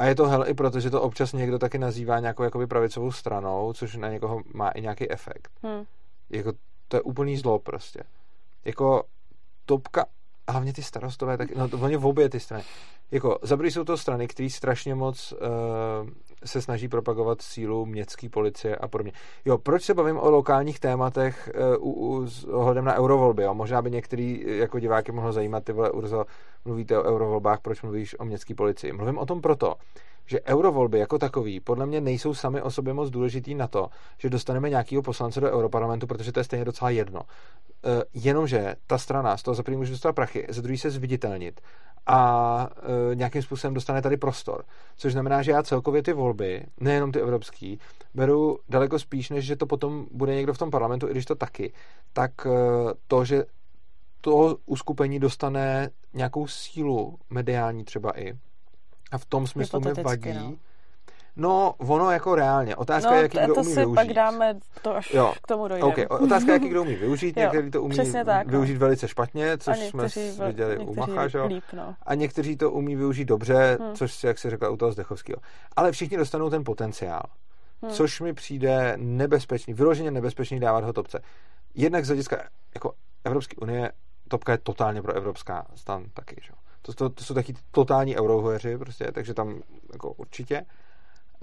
a je to hell i proto, že to občas někdo taky nazývá nějakou jakoby pravicovou stranou, což na někoho má i nějaký efekt. Hmm. Jako, to je úplný zlo prostě. Jako topka, hlavně ty starostové, tak, no oni v obě ty strany. Jako, za jsou to strany, které strašně moc uh, se snaží propagovat sílu městské policie a podobně. Jo, proč se bavím o lokálních tématech uh, u, u, s ohledem na eurovolby? Jo? Možná by některý jako diváky mohlo zajímat, ty vole Urzo, mluvíte o eurovolbách, proč mluvíš o městské policii? Mluvím o tom proto, že eurovolby jako takový podle mě nejsou sami o sobě moc důležitý na to, že dostaneme nějakého poslance do europarlamentu, protože to je stejně docela jedno. E, jenomže ta strana z toho za první může dostat prachy, za druhý se zviditelnit a e, nějakým způsobem dostane tady prostor. Což znamená, že já celkově ty volby, nejenom ty evropský, beru daleko spíš, než že to potom bude někdo v tom parlamentu, i když to taky, tak e, to, že to uskupení dostane nějakou sílu mediální třeba i, a v tom smyslu mi vadí. No. No, ono jako reálně. Otázka no, je, jaký kdo to umí si využít. pak dáme to, až jo. k tomu dojde. Okay. Otázka je, jaký kdo umí využít. Někteří to umí tak, no. využít no. velice špatně, což jsme viděli u Macha, že? Líp, no. A někteří to umí využít dobře, hmm. což, jak se řekla u toho Zdechovského. Ale všichni dostanou ten potenciál. Hmm. Což mi přijde nebezpečný, vyloženě nebezpečný dávat ho topce. Jednak z hlediska jako Evropské unie, topka je totálně pro evropská stan taky, že? To, to, to jsou taky totální eurohujeři, prostě, takže tam jako určitě.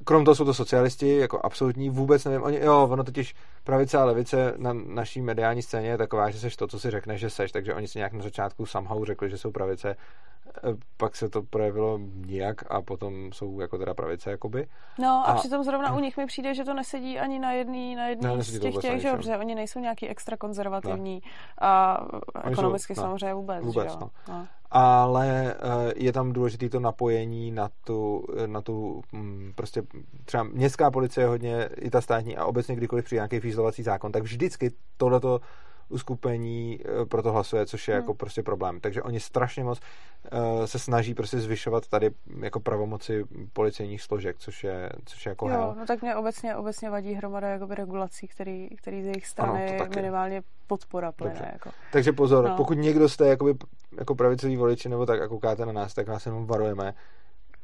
Krom toho jsou to socialisti, jako absolutní, vůbec nevím, oni, jo, ono totiž pravice a levice na naší mediální scéně je taková, že seš to, co si řekneš, že seš, takže oni si nějak na začátku somehow řekli, že jsou pravice, e, pak se to projevilo nijak a potom jsou jako teda pravice, jakoby. No a, a přitom zrovna u nich mi přijde, že to nesedí ani na jedný, na jedný ne, z těch těch, že dobře, oni nejsou nějaký extra konzervativní ne. a ekonomicky jsou, samozřejmě vůbec, vůbec že jo? No. No ale eh, je tam důležité to napojení na tu, na tu mm, prostě třeba městská policie hodně, i ta státní a obecně kdykoliv přijde nějaký fízlovací zákon, tak vždycky tohleto uskupení eh, pro to hlasuje, což je hmm. jako prostě problém. Takže oni strašně moc uh, se snaží prostě zvyšovat tady jako pravomoci policejních složek, což je, což je jako jo, hell. no tak mě obecně, obecně vadí hromada jakoby regulací, který, který z jejich strany ano, je minimálně podpora plyne. Jako. Takže pozor, no. pokud někdo jste jakoby, jako pravicový voliči nebo tak a koukáte na nás, tak vás jenom varujeme,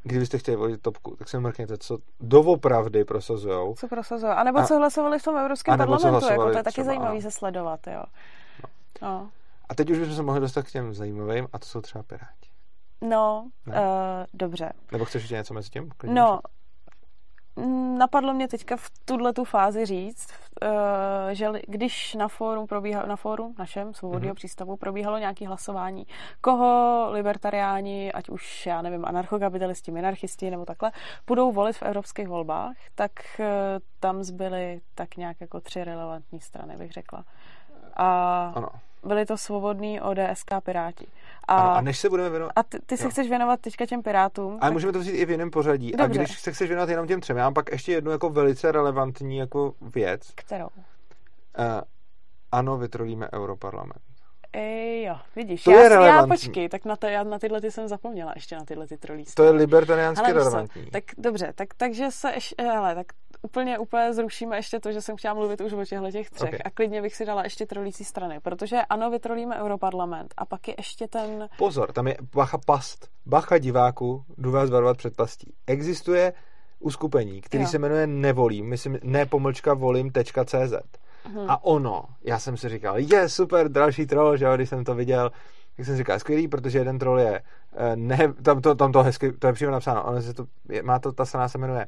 kdybyste chtěli volit topku, tak se mrkněte, co doopravdy prosazujou. Co prosazujou. A nebo co hlasovali v tom Evropském parlamentu, jako to je taky zajímavý se sledovat, jo. No. no. A teď už bychom se mohli dostat k těm zajímavým, a to jsou třeba Piráti. No, uh, dobře. Nebo chceš ještě něco mezi tím? Klidně no, napadlo mě teďka v tuhle tu fázi říct, uh, že když na fórum probíhalo, na fórum našem svobodného mm-hmm. přístavu probíhalo nějaké hlasování, koho libertariáni, ať už, já nevím, anarchokapitalisti, minarchisti nebo takhle, budou volit v evropských volbách, tak uh, tam zbyly tak nějak jako tři relevantní strany, bych řekla. A ano byli to svobodní ODSK Piráti. A, ano, a než se budeme věnovat... A ty, ty se jo. chceš věnovat teďka těm Pirátům? Ale tak... můžeme to vzít i v jiném pořadí. Dobře. A když se chceš věnovat jenom těm třem, já mám pak ještě jednu jako velice relevantní jako věc. Kterou? Uh, ano, vytrolíme Europarlament. Ej, jo, vidíš, to já, je relevantní. já počkej, tak na, to, já na tyhle ty jsem zapomněla, ještě na tyhle ty trolí. To je libertariánsky relevantní. tak dobře, tak, takže se hele, tak úplně, úplně zrušíme ještě to, že jsem chtěla mluvit už o těchto těch třech okay. a klidně bych si dala ještě trolící strany, protože ano, vytrolíme Europarlament a pak je ještě ten... Pozor, tam je bacha past, bacha diváku, jdu vás varovat před pastí. Existuje uskupení, který jo. se jmenuje Nevolím, myslím, ne pomlčka volím.cz Hmm. A ono, já jsem si říkal, je super, další troll, že jo, když jsem to viděl, tak jsem říkal, skvělý, protože jeden troll je, eh, ne, tam to, tam to hezky, to je přímo napsáno, ono se to, je, má to, ta strana se jmenuje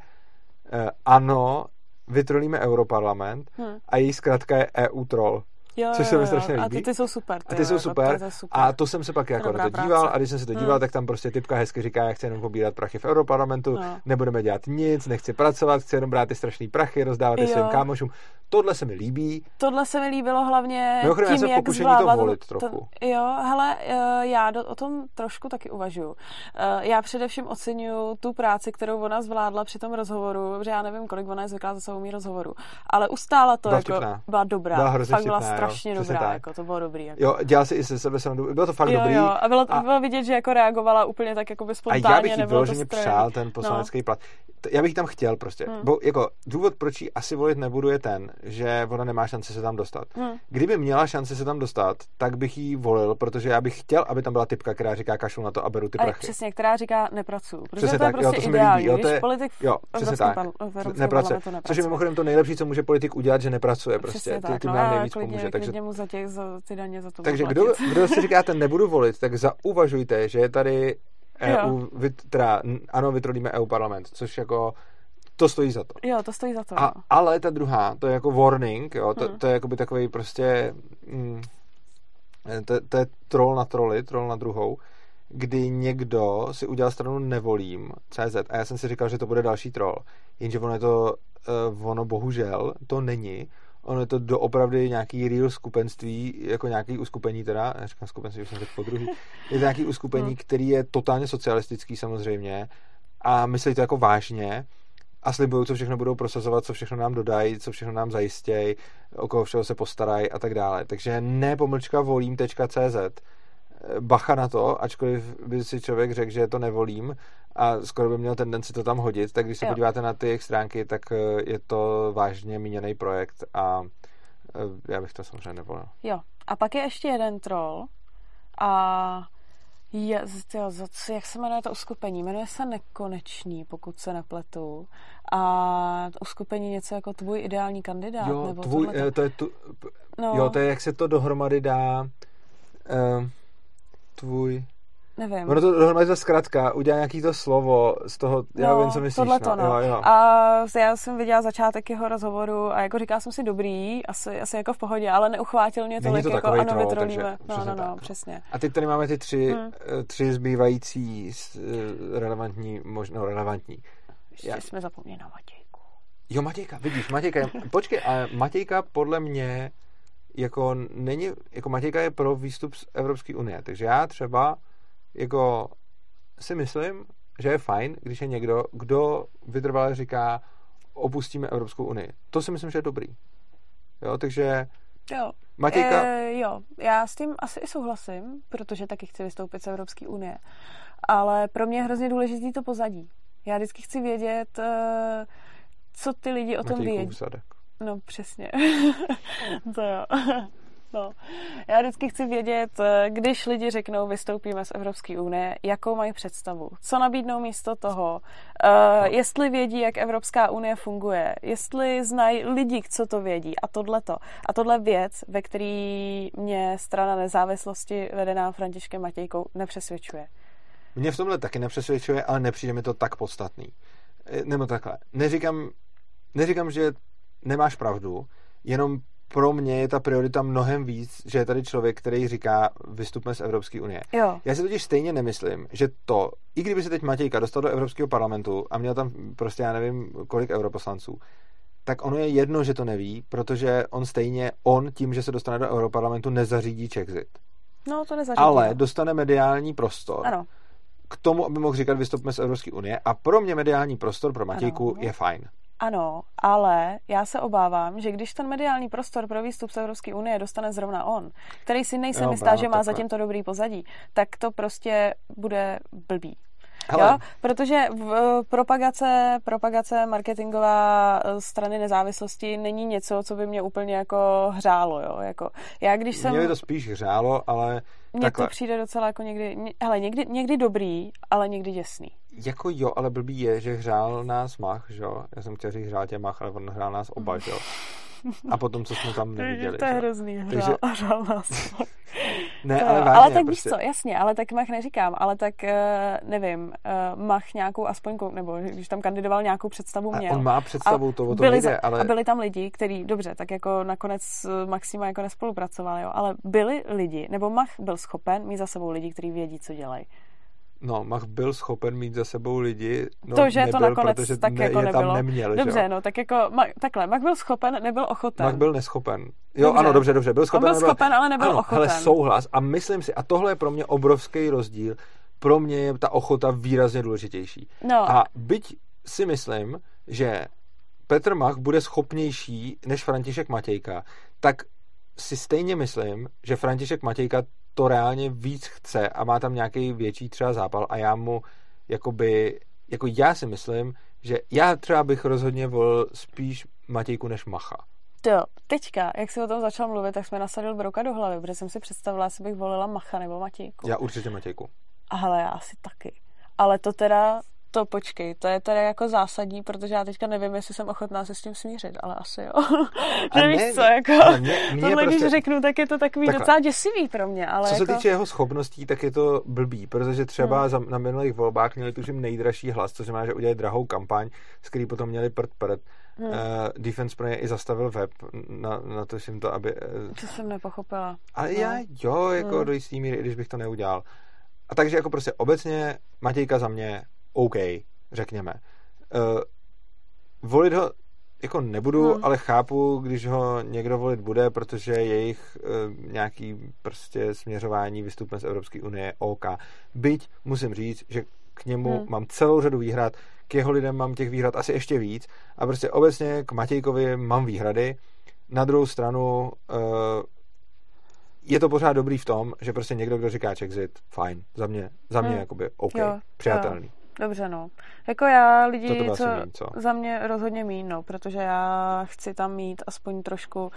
Ano, vytrolíme Europarlament hmm. a její zkrátka je EU troll. Jo, což se mi strašně líbí. A ty, ty jsou super. Ty, a ty jsou super. To super. A to jsem se pak jako na to díval a když jsem se to díval, hmm. tak tam prostě typka hezky říká, jak chce jenom pobírat prachy v Europarlamentu, no. nebudeme dělat nic, nechci pracovat, chci jenom brát ty strašný prachy, rozdávat je svým kámošům. Tohle se mi líbí. Tohle se mi líbilo hlavně Mimochodem, tím, já jak zvládla to volit to, trochu. To, jo, hele, eh, já do, o tom trošku taky uvažuju. Eh, já především oceňuju tu práci, kterou ona zvládla při tom rozhovoru, že já nevím, kolik ona je zvyklá za sebou mý rozhovoru, ale ustála to, byla jako vtipná. byla dobrá. Byla fakt byla vtipná, strašně jo, dobrá, jako to bylo dobrý. Jako. Jo, dělala si i se sebe srandu, bylo to fakt jo, dobrý. Jo, a bylo, a bylo vidět, že jako reagovala úplně tak jako by spontánně. A já bych jí vyloženě přál ten no. poslanecký no. plat já bych tam chtěl prostě. Hmm. Bo, jako, důvod, proč ji asi volit nebudu, je ten, že ona nemá šanci se tam dostat. Hmm. Kdyby měla šanci se tam dostat, tak bych ji volil, protože já bych chtěl, aby tam byla typka, která říká kašlu na to a beru ty prachy. přesně, která říká nepracuju. Protože přesně to je tak, prostě jo, to ideální. Jo, to je, politik jo, přesně tak. Par, nepracuje. Což je mimochodem to nejlepší, co může politik udělat, že nepracuje. Prostě. Přesně ty, ty no, nám nejvíc klidně, pomůže. Takže... mu za, těch, za ty daně za to Takže kdo, kdo si říkáte nebudu volit, tak zauvažujte, že je tady EU, teda, ano, vytrolíme EU parlament, což jako to stojí za to. Jo, to stojí za to. A, ale ta druhá, to je jako warning, jo, to, hmm. to je jako by takový prostě, mm, to, to je troll na troli, troll na druhou, kdy někdo si udělal stranu nevolím, CZ, a já jsem si říkal, že to bude další troll, jenže ono je to, uh, ono bohužel, to není, ono je to doopravdy nějaký real skupenství, jako nějaký uskupení teda, já říkám skupenství, už jsem řekl po druhý, je to nějaký uskupení, hmm. který je totálně socialistický samozřejmě a myslí to jako vážně a slibují, co všechno budou prosazovat, co všechno nám dodají, co všechno nám zajistějí, o koho všeho se postarají a tak dále. Takže ne pomlčka volím.cz, bacha na to, ačkoliv by si člověk řekl, že to nevolím a skoro by měl tendenci to tam hodit, tak když se jo. podíváte na ty jejich stránky, tak eh, je to vážně míněný projekt a eh, já bych to samozřejmě nevolil. Jo. A pak je ještě jeden troll a je, jo, jak se jmenuje to uskupení? Jmenuje se Nekonečný, pokud se nepletu. A uskupení něco jako tvůj ideální kandidát? Jo, nebo tvůj, to? Eh, to je tu, no. jo, to je, jak se to dohromady dá uh, tvůj Nevím. Ono to dohromady to zkrátka, udělá nějaký to slovo z toho, no, já vím, co myslíš. no. no. Jo, jo. A já jsem viděla začátek jeho rozhovoru a jako říkala jsem si dobrý, asi, asi jako v pohodě, ale neuchvátil mě tolik, to jako ano, troll, vytrolíme. No, no, no, přesně. A teď tady máme ty tři, hmm. Eh, tři zbývající eh, relevantní, možno relevantní. Ještě já... jsme zapomněli na Matějku. Jo, Matějka, vidíš, Matějka, počkej, ale Matějka podle mě jako není, jako Matějka je pro výstup z Evropské unie, takže já třeba jako si myslím, že je fajn, když je někdo, kdo vytrvale říká, opustíme Evropskou unii. To si myslím, že je dobrý. Jo, takže Jo. Matějka... E, jo, já s tím asi i souhlasím, protože taky chci vystoupit z Evropské unie. Ale pro mě je hrozně důležitý to pozadí. Já vždycky chci vědět, eh, co ty lidi o tom vědí. Vsadek. No přesně. to jo. No. Já vždycky chci vědět, když lidi řeknou, vystoupíme z Evropské unie, jakou mají představu. Co nabídnou místo toho, uh, jestli vědí, jak Evropská unie funguje, jestli znají lidi, co to vědí a tohleto. A tohle věc, ve který mě strana nezávislosti vedená Františkem Matějkou nepřesvědčuje. Mě v tomhle taky nepřesvědčuje, ale nepřijde mi to tak podstatný. Eh, nebo takhle. Neříkám, neříkám, že nemáš pravdu, jenom pro mě je ta priorita mnohem víc, že je tady člověk, který říká, vystupme z Evropské unie. Jo. Já si totiž stejně nemyslím, že to, i kdyby se teď Matějka dostal do Evropského parlamentu a měl tam prostě, já nevím, kolik europoslanců, tak ono je jedno, že to neví, protože on stejně, on tím, že se dostane do Europarlamentu, nezařídí Czexit. No, to nezařídí. Ale dostane mediální prostor. Ano. K tomu, aby mohl říkat, vystupme z Evropské unie. A pro mě mediální prostor pro Matějku ano. je fajn. Ano, ale já se obávám, že když ten mediální prostor pro výstup z Evropské unie dostane zrovna on, který si nejsem jistá, že má zatím to dobrý pozadí, tak to prostě bude blbý. Hele. Jo? Protože v, propagace, propagace marketingová e, strany nezávislosti není něco, co by mě úplně jako hřálo. Jo? Jako, já když jsem... Mě by to spíš hřálo, ale Mně takhle. to přijde docela jako někdy, hele, někdy, někdy dobrý, ale někdy děsný. Jako jo, ale blbý je, že hřál nás Mach, že jo? Já jsem chtěl říct hřál tě Mach, ale on hrál nás oba, že jo? A potom, co jsme tam neviděli. to je hrozný, Takže... a hřál nás Ne, to, ale, vážně, ale tak prostě... víš co, jasně, ale tak Mach neříkám, ale tak eh, nevím, uh, Mach nějakou aspoň, nebo když tam kandidoval nějakou představu měl. A on má představu, a to o to nejde, ale... A byli tam lidi, kteří, dobře, tak jako nakonec Maxima jako nespolupracoval, jo, ale byli lidi, nebo Mach byl schopen mít za sebou lidi, kteří vědí, co dělají. No, Mach byl schopen mít za sebou lidi. No, to, že nebyl, to nakonec protože tak ne, jako je nebylo. tam neměl, Dobře, že? no, tak jako, Mach, takhle, Mach byl schopen, nebyl ochoten. Mach byl neschopen. Jo, dobře. ano, dobře, dobře, byl schopen. On byl nebyl... schopen, ale nebyl ano, ochoten. Ale souhlas a myslím si, a tohle je pro mě obrovský rozdíl, pro mě je ta ochota výrazně důležitější. No. A byť si myslím, že Petr Mach bude schopnější než František Matějka, tak si stejně myslím, že František Matějka to reálně víc chce a má tam nějaký větší třeba zápal a já mu jakoby, jako já si myslím, že já třeba bych rozhodně volil spíš Matějku než Macha. Jo, teďka, jak jsi o tom začal mluvit, tak jsme nasadil broka do hlavy, protože jsem si představila, jestli bych volila Macha nebo Matějku. Já určitě Matějku. Ale já asi taky. Ale to teda to počkej, to je teda jako zásadní, protože já teďka nevím, jestli jsem ochotná se s tím smířit, ale asi jo. Nevíš ne, co, jako, mě, mě tohle prostě, když řeknu, tak je to takový takhle. docela děsivý pro mě. Ale co jako... se týče jeho schopností, tak je to blbý, protože třeba hmm. za, na minulých volbách měli tuším nejdražší hlas, což znamená, že udělali drahou kampaň, s který potom měli prd prd. Hmm. Uh, Defense pro ně i zastavil web na, na to, jsem to, aby... Uh, to jsem nepochopila. Ale no. já jo, jako hmm. do jistý míry, i když bych to neudělal. A takže jako prostě obecně Matějka za mě OK, řekněme. Uh, volit ho jako nebudu, hmm. ale chápu, když ho někdo volit bude, protože jejich uh, nějaký prostě směřování vystupne z Evropské unie OK. Byť musím říct, že k němu hmm. mám celou řadu výhrad, k jeho lidem mám těch výhrad asi ještě víc a prostě obecně k Matějkovi mám výhrady. Na druhou stranu uh, je to pořád dobrý v tom, že prostě někdo, kdo říká Czexit, fajn, za mě, za mě hmm. jakoby OK, jo, přijatelný. Jo. Dobře, no. Jako já lidi, to co, mín, co za mě rozhodně mín, no, protože já chci tam mít aspoň trošku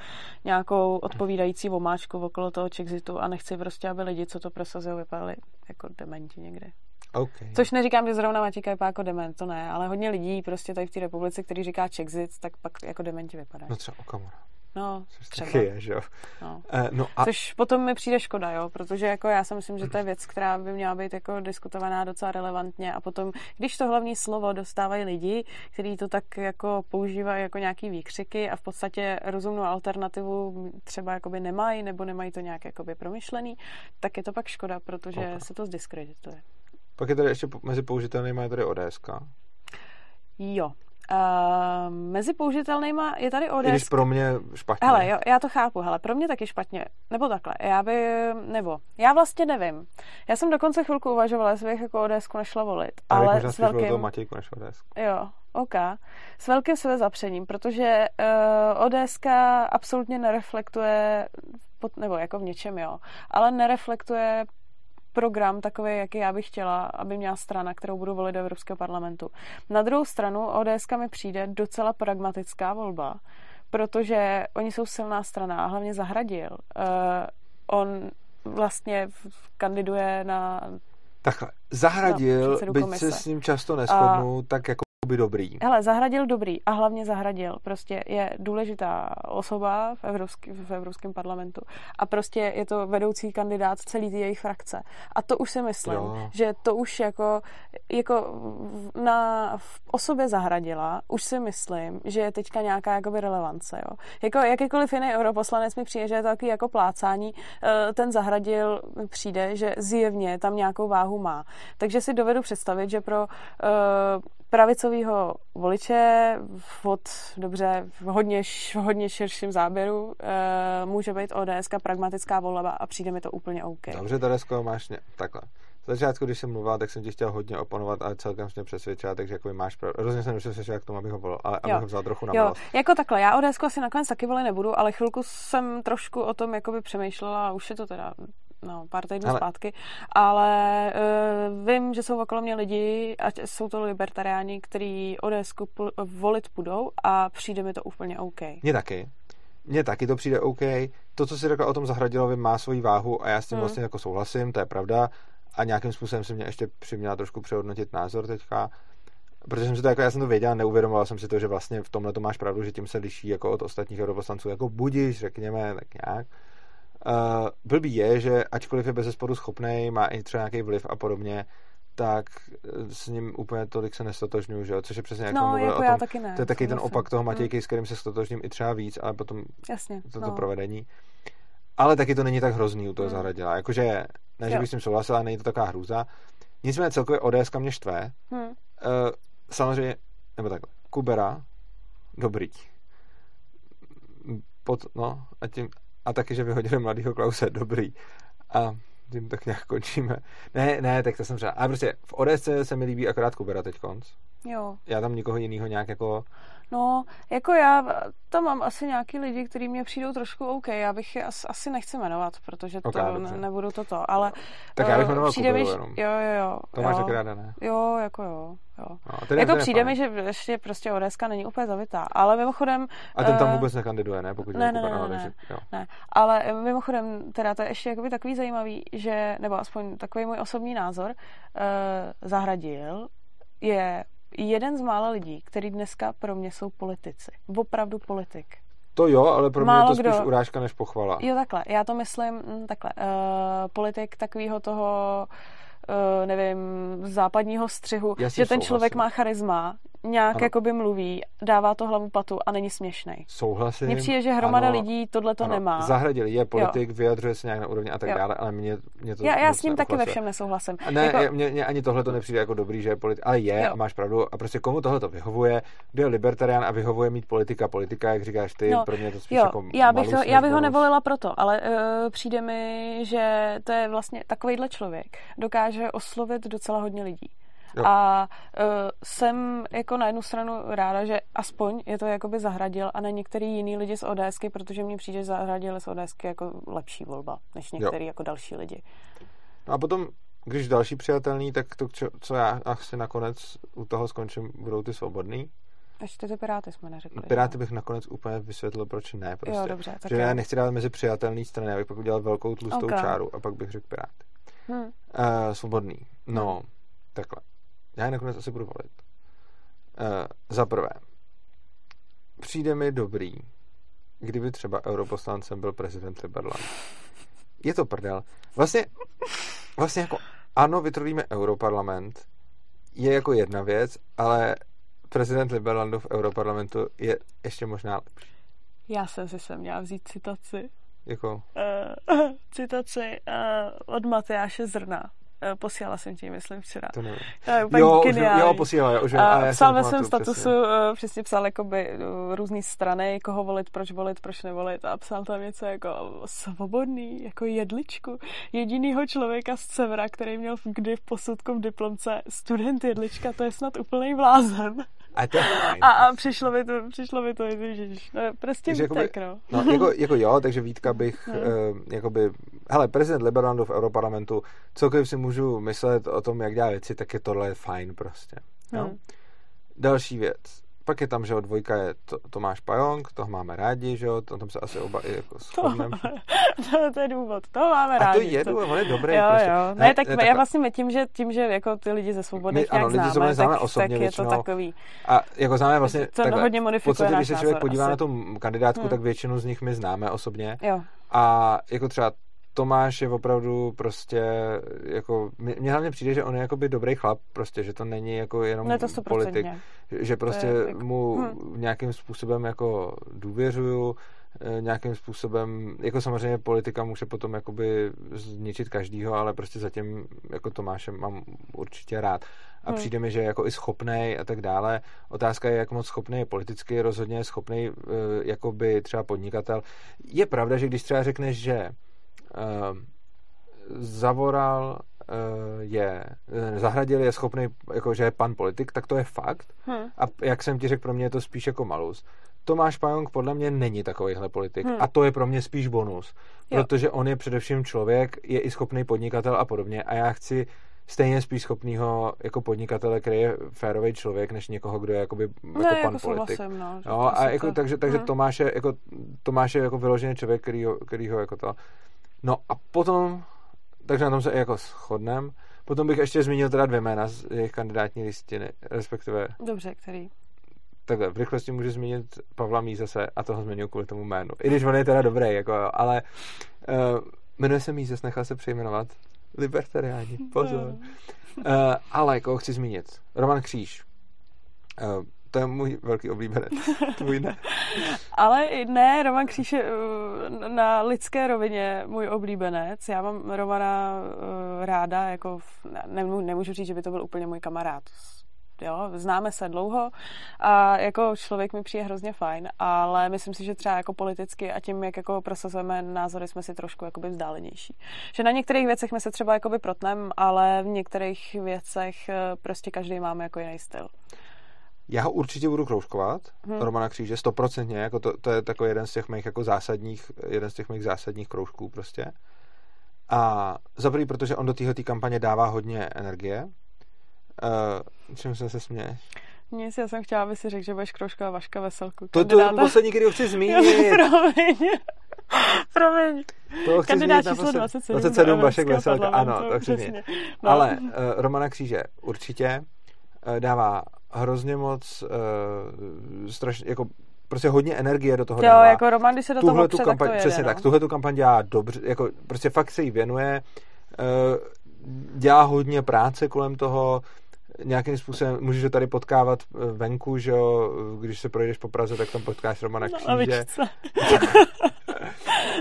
nějakou odpovídající vomáčku okolo toho Chexitu a nechci prostě, aby lidi, co to prosazují, vypadali jako dementi někde. Okay. Což neříkám, že zrovna Matíka vypadá jako dement, to ne, ale hodně lidí prostě tady v té republice, který říká Czexit, tak pak jako dementi vypadají. No třeba Okamura. No, třeba. Je, že jo? No. Eh, no a... Což potom mi přijde škoda, jo, protože jako já si myslím, že to je věc, která by měla být jako diskutovaná docela relevantně a potom, když to hlavní slovo dostávají lidi, kteří to tak jako používají jako nějaký výkřiky a v podstatě rozumnou alternativu třeba jakoby nemají nebo nemají to nějak jakoby promyšlený, tak je to pak škoda, protože okay. se to zdiskredituje. Pak je tady ještě mezi použitelnými je tady ODS. Jo, Uh, mezi použitelnýma je tady ODS. I když pro mě špatně. Hele, jo, já to chápu, hele, pro mě taky špatně. Nebo takhle, já by, nebo, já vlastně nevím. Já jsem dokonce chvilku uvažovala, jestli bych jako ODS nešla volit. A ale s velkým... toho Matějku než ODS. Jo, OK. S velkým své zapřením, protože uh, ODS absolutně nereflektuje, pod, nebo jako v něčem jo, ale nereflektuje program takový, jaký já bych chtěla, aby měla strana, kterou budu volit do Evropského parlamentu. Na druhou stranu ODS mi přijde docela pragmatická volba, protože oni jsou silná strana a hlavně Zahradil. Uh, on vlastně kandiduje na Takhle, Zahradil, byť se s ním často neschodnu, a... tak jako by dobrý. Hele, Zahradil dobrý a hlavně Zahradil prostě je důležitá osoba v, Evropský, v Evropském parlamentu a prostě je to vedoucí kandidát celý ty jejich frakce. A to už si myslím, jo. že to už jako, jako na v osobě Zahradila už si myslím, že je teďka nějaká jakoby relevance. Jo. Jako jakýkoliv jiný europoslanec mi přijde, že je to takový jako plácání, eh, ten Zahradil přijde, že zjevně tam nějakou váhu má. Takže si dovedu představit, že pro uh, pravicového voliče od dobře v hodně, hodně širším záběru e, může být ODS pragmatická volba a přijde mi to úplně OK. Dobře, Teresko, máš ně, takhle. V začátku, když jsem mluvila, tak jsem ti chtěl hodně oponovat, ale celkem jsem přesvědčila, takže jako máš pravdu. Rozhodně jsem přesvědčila k tomu, abych ho volil, ale abych ho vzal trochu na jo. Jako takhle, já ODS asi nakonec taky volit nebudu, ale chvilku jsem trošku o tom jakoby přemýšlela a už je to teda no, pár týdnů ale... zpátky, ale uh, vím, že jsou okolo mě lidi, ať jsou to libertariáni, kteří ODS volit půjdou a přijde mi to úplně OK. Mně taky. Mně taky to přijde OK. To, co si řekla o tom Zahradilovi, má svoji váhu a já s tím hmm. vlastně jako souhlasím, to je pravda. A nějakým způsobem se mě ještě přiměla trošku přehodnotit názor teďka. Protože jsem si to jako, já jsem to věděl, neuvědomoval jsem si to, že vlastně v tomhle to máš pravdu, že tím se liší jako od ostatních europoslanců, jako budíš, řekněme, tak nějak. Uh, blbý je, že ačkoliv je bez sporu schopný, má i třeba nějaký vliv a podobně, tak eh, s ním úplně tolik se nestotožňuju, že jo? Což je přesně jak no, jako o tom, taky ne, to je taky ten opak toho Matějky, hmm. s kterým se stotožním i třeba víc, ale potom Jasně, toto no. provedení. Ale taky to není tak hrozný u toho hmm. zahradila. Jakože, ne, že bych s tím souhlasila, není to taková hrůza. Nicméně celkově ODS mě štve. Hmm. Uh, samozřejmě, nebo takhle, Kubera, dobrý. Pod, no, a tím, a taky, že vyhodili mladýho Klause, dobrý. A tím tak nějak končíme. Ne, ne, tak to jsem třeba. A prostě v Odesce se mi líbí akorát Kubera teď konc. Jo. Já tam nikoho jiného nějak jako... No, jako já tam mám asi nějaký lidi, kteří mě přijdou trošku OK. Já bych je asi, asi nechci jmenovat, protože to okay, ne, nebudu toto, ale... Tak já bych jmenoval přijde mi, jenom. Jo, jo, jo. To máš taky ráda, ne? Jo, jako jo. jo. No, jako přijde mi, že ještě prostě ODSka není úplně zavitá, ale mimochodem... A ten tam eh, vůbec nekandiduje, ne? Pokud ne, ne, ne, ne, ne, jo. ne, ale mimochodem, teda to je ještě jakoby takový zajímavý, že, nebo aspoň takový můj osobní názor, uh, Zahradil je jeden z mála lidí, který dneska pro mě jsou politici. Opravdu politik. To jo, ale pro Málo mě je to spíš kdo... urážka než pochvala. Jo, takhle. Já to myslím mm, takhle. Uh, politik takového toho, uh, nevím, západního střihu, že ten člověk má charisma, nějak ano. jakoby mluví, dává to hlavu patu a není směšný. Souhlasím. Mně přijde, že hromada ano, lidí tohle to nemá. Zahradili, je politik, jo. vyjadřuje se nějak na úrovni a tak jo. dále, ale mě, mě to Já, já s ním taky ve všem nesouhlasím. Ne, jako... mě, mě, ani tohle to nepřijde jako dobrý, že je politik, ale je jo. a máš pravdu. A prostě komu tohle to vyhovuje, kdo je libertarián a vyhovuje mít politika, politika, jak říkáš ty, no, pro mě to spíš jo. jako já bych, to, já bych ho nevolila proto, ale uh, přijde mi, že to je vlastně takovýhle člověk. Dokáže oslovit docela hodně lidí. Jo. A uh, jsem jako na jednu stranu ráda, že aspoň je to jakoby zahradil a ne některý jiný lidi z ODSky, protože mně přijde, že zahradil z ODSky jako lepší volba, než některý jo. jako další lidi. No a potom, když další přijatelný, tak to, co já asi nakonec u toho skončím, budou ty svobodný. Ještě ty Piráty jsme neřekli. Piráty že? bych nakonec úplně vysvětlil, proč ne. Prostě. Jo, dobře. Tak já nechci dát mezi přijatelný strany, abych pak udělal velkou tlustou okay. čáru a pak bych řekl Piráty. Hmm. Uh, svobodný. No, hmm. takhle. Já je nakonec asi budu volit. Uh, za prvé, přijde mi dobrý, kdyby třeba europoslancem byl prezident Liberland. Je to prdel. Vlastně, vlastně jako ano, vytvoříme europarlament, je jako jedna věc, ale prezident Liberlandu v europarlamentu je ještě možná lepší. Já jsem si sem měla vzít citaci. Jako? Uh, citaci uh, od Matyáše Zrna. Eh, posílala jsem ti, myslím, včera. To nevím. Úplně jo, geniální. jo, posílala. Už, a, a psal ve svém statusu, přesně. Uh, přesně psal jakoby uh, různý strany, koho volit, proč volit, proč nevolit a psal tam něco jako svobodný, jako jedličku. Jedinýho člověka z Severa, který měl kdy v posudku v diplomce student jedlička, to je snad úplný blázen. A, to je a, a přišlo mi to, přišlo mi to, ježiš, no, prostě takže vítek, jakoby, no. no. jako, jako jo, takže Vítka bych, no. uh, jakoby, hele, prezident Liberlandu v Europarlamentu, cokoliv si můžu myslet o tom, jak dělá věci, tak je tohle fajn prostě. No. Hmm. Další věc. Pak je tam, že dvojka je to, Tomáš Pajong, toho máme rádi, že jo, tam se asi oba i jako shodneme. To, to, je důvod, to máme rádi. A to je důvod, on je dobrý. Jo, prostě. jo. Ne, ne tak ne, já vlastně tím, že, tím, že jako ty lidi ze svobody nějak ano, lidi známe, známe tak, osobně tak většinou, je to takový. A jako známe vlastně to takhle, hodně modifikuje v podstatě, když se člověk podívá asi. na tu kandidátku, hmm. tak většinu z nich my známe osobně. Jo. A jako třeba Tomáš je opravdu prostě jako, mně hlavně přijde, že on je jakoby dobrý chlap, prostě, že to není jako jenom ne, to politik, že prostě je, mu hm. nějakým způsobem jako důvěřuju, eh, nějakým způsobem, jako samozřejmě politika může potom jakoby zničit každýho, ale prostě zatím jako Tomáše mám určitě rád. A hmm. přijde mi, že je jako i schopný a tak dále. Otázka je, jak moc schopný je politicky, rozhodně je schopný eh, jakoby třeba podnikatel. Je pravda, že když třeba řekneš, že Zavoral uh, je, eh, Zahradil je schopný, jako že je pan politik, tak to je fakt. Hmm. A jak jsem ti řekl, pro mě je to spíš jako malus. Tomáš Pajong podle mě není takovýhle politik. Hmm. A to je pro mě spíš bonus. Jo. Protože on je především člověk, je i schopný podnikatel a podobně. A já chci stejně spíš schopného jako podnikatele, který je férový člověk, než někoho, kdo je jakoby, jako ne, pan jako politik. No, no, a jako, takže, takže hmm. Tomáš je jako, Tomáš je jako vyložený člověk, který ho, který ho jako to No a potom, takže na tom se i jako shodnem. Potom bych ještě zmínil teda dvě jména z jejich kandidátní listiny, respektive... Dobře, který? Takhle, v rychlosti můžu zmínit Pavla Mízese a toho zmiňuji kvůli tomu jménu. I když on je teda dobrý, jako, ale uh, jmenuje se Mízes, nechal se přejmenovat. Libertariáni, pozor. Uh, ale koho chci zmínit? Roman Kříž. Uh, to je můj velký oblíbenec. Tvůj ne. Ale ne, Roman Kříž je uh, na lidské rovině můj oblíbenec. Já mám Romana uh, ráda, jako nemů, nemůžu říct, že by to byl úplně můj kamarád. Jo, známe se dlouho a jako člověk mi přijde hrozně fajn, ale myslím si, že třeba jako politicky a tím, jak jako prosazujeme názory, jsme si trošku jakoby vzdálenější. Že na některých věcech my se třeba jakoby protnem, ale v některých věcech eh, prostě každý máme jako jiný styl. Já ho určitě budu kroužkovat, hmm. Romana Kříže, stoprocentně, jako to, to, je takový jeden z těch mých jako zásadních, jeden z těch mých zásadních kroužků prostě. A za prvý, protože on do téhle kampaně dává hodně energie. Uh, čemu se se směješ? Nic, já jsem chtěla, aby si řekl, že budeš kroužkovat Vaška Veselku. To, to je poslední, který ho chci zmínit. Promiň. Promiň. To chci Kandidát číslo 27. 27 Vašek Veselka, ano, to chci no. Ale uh, Romana Kříže určitě dává hrozně moc uh, strašně, jako prostě hodně energie do toho jo, dává. jako Roman, když se do tuhle toho tu kampaň, jede, Přesně no. tak, tuhle tu kampaň dělá dobře, jako prostě fakt se jí věnuje, uh, dělá hodně práce kolem toho, nějakým způsobem, můžeš ho tady potkávat eh, venku, že jo, když se projdeš po Praze, tak tam potkáš Romana no, Kříže.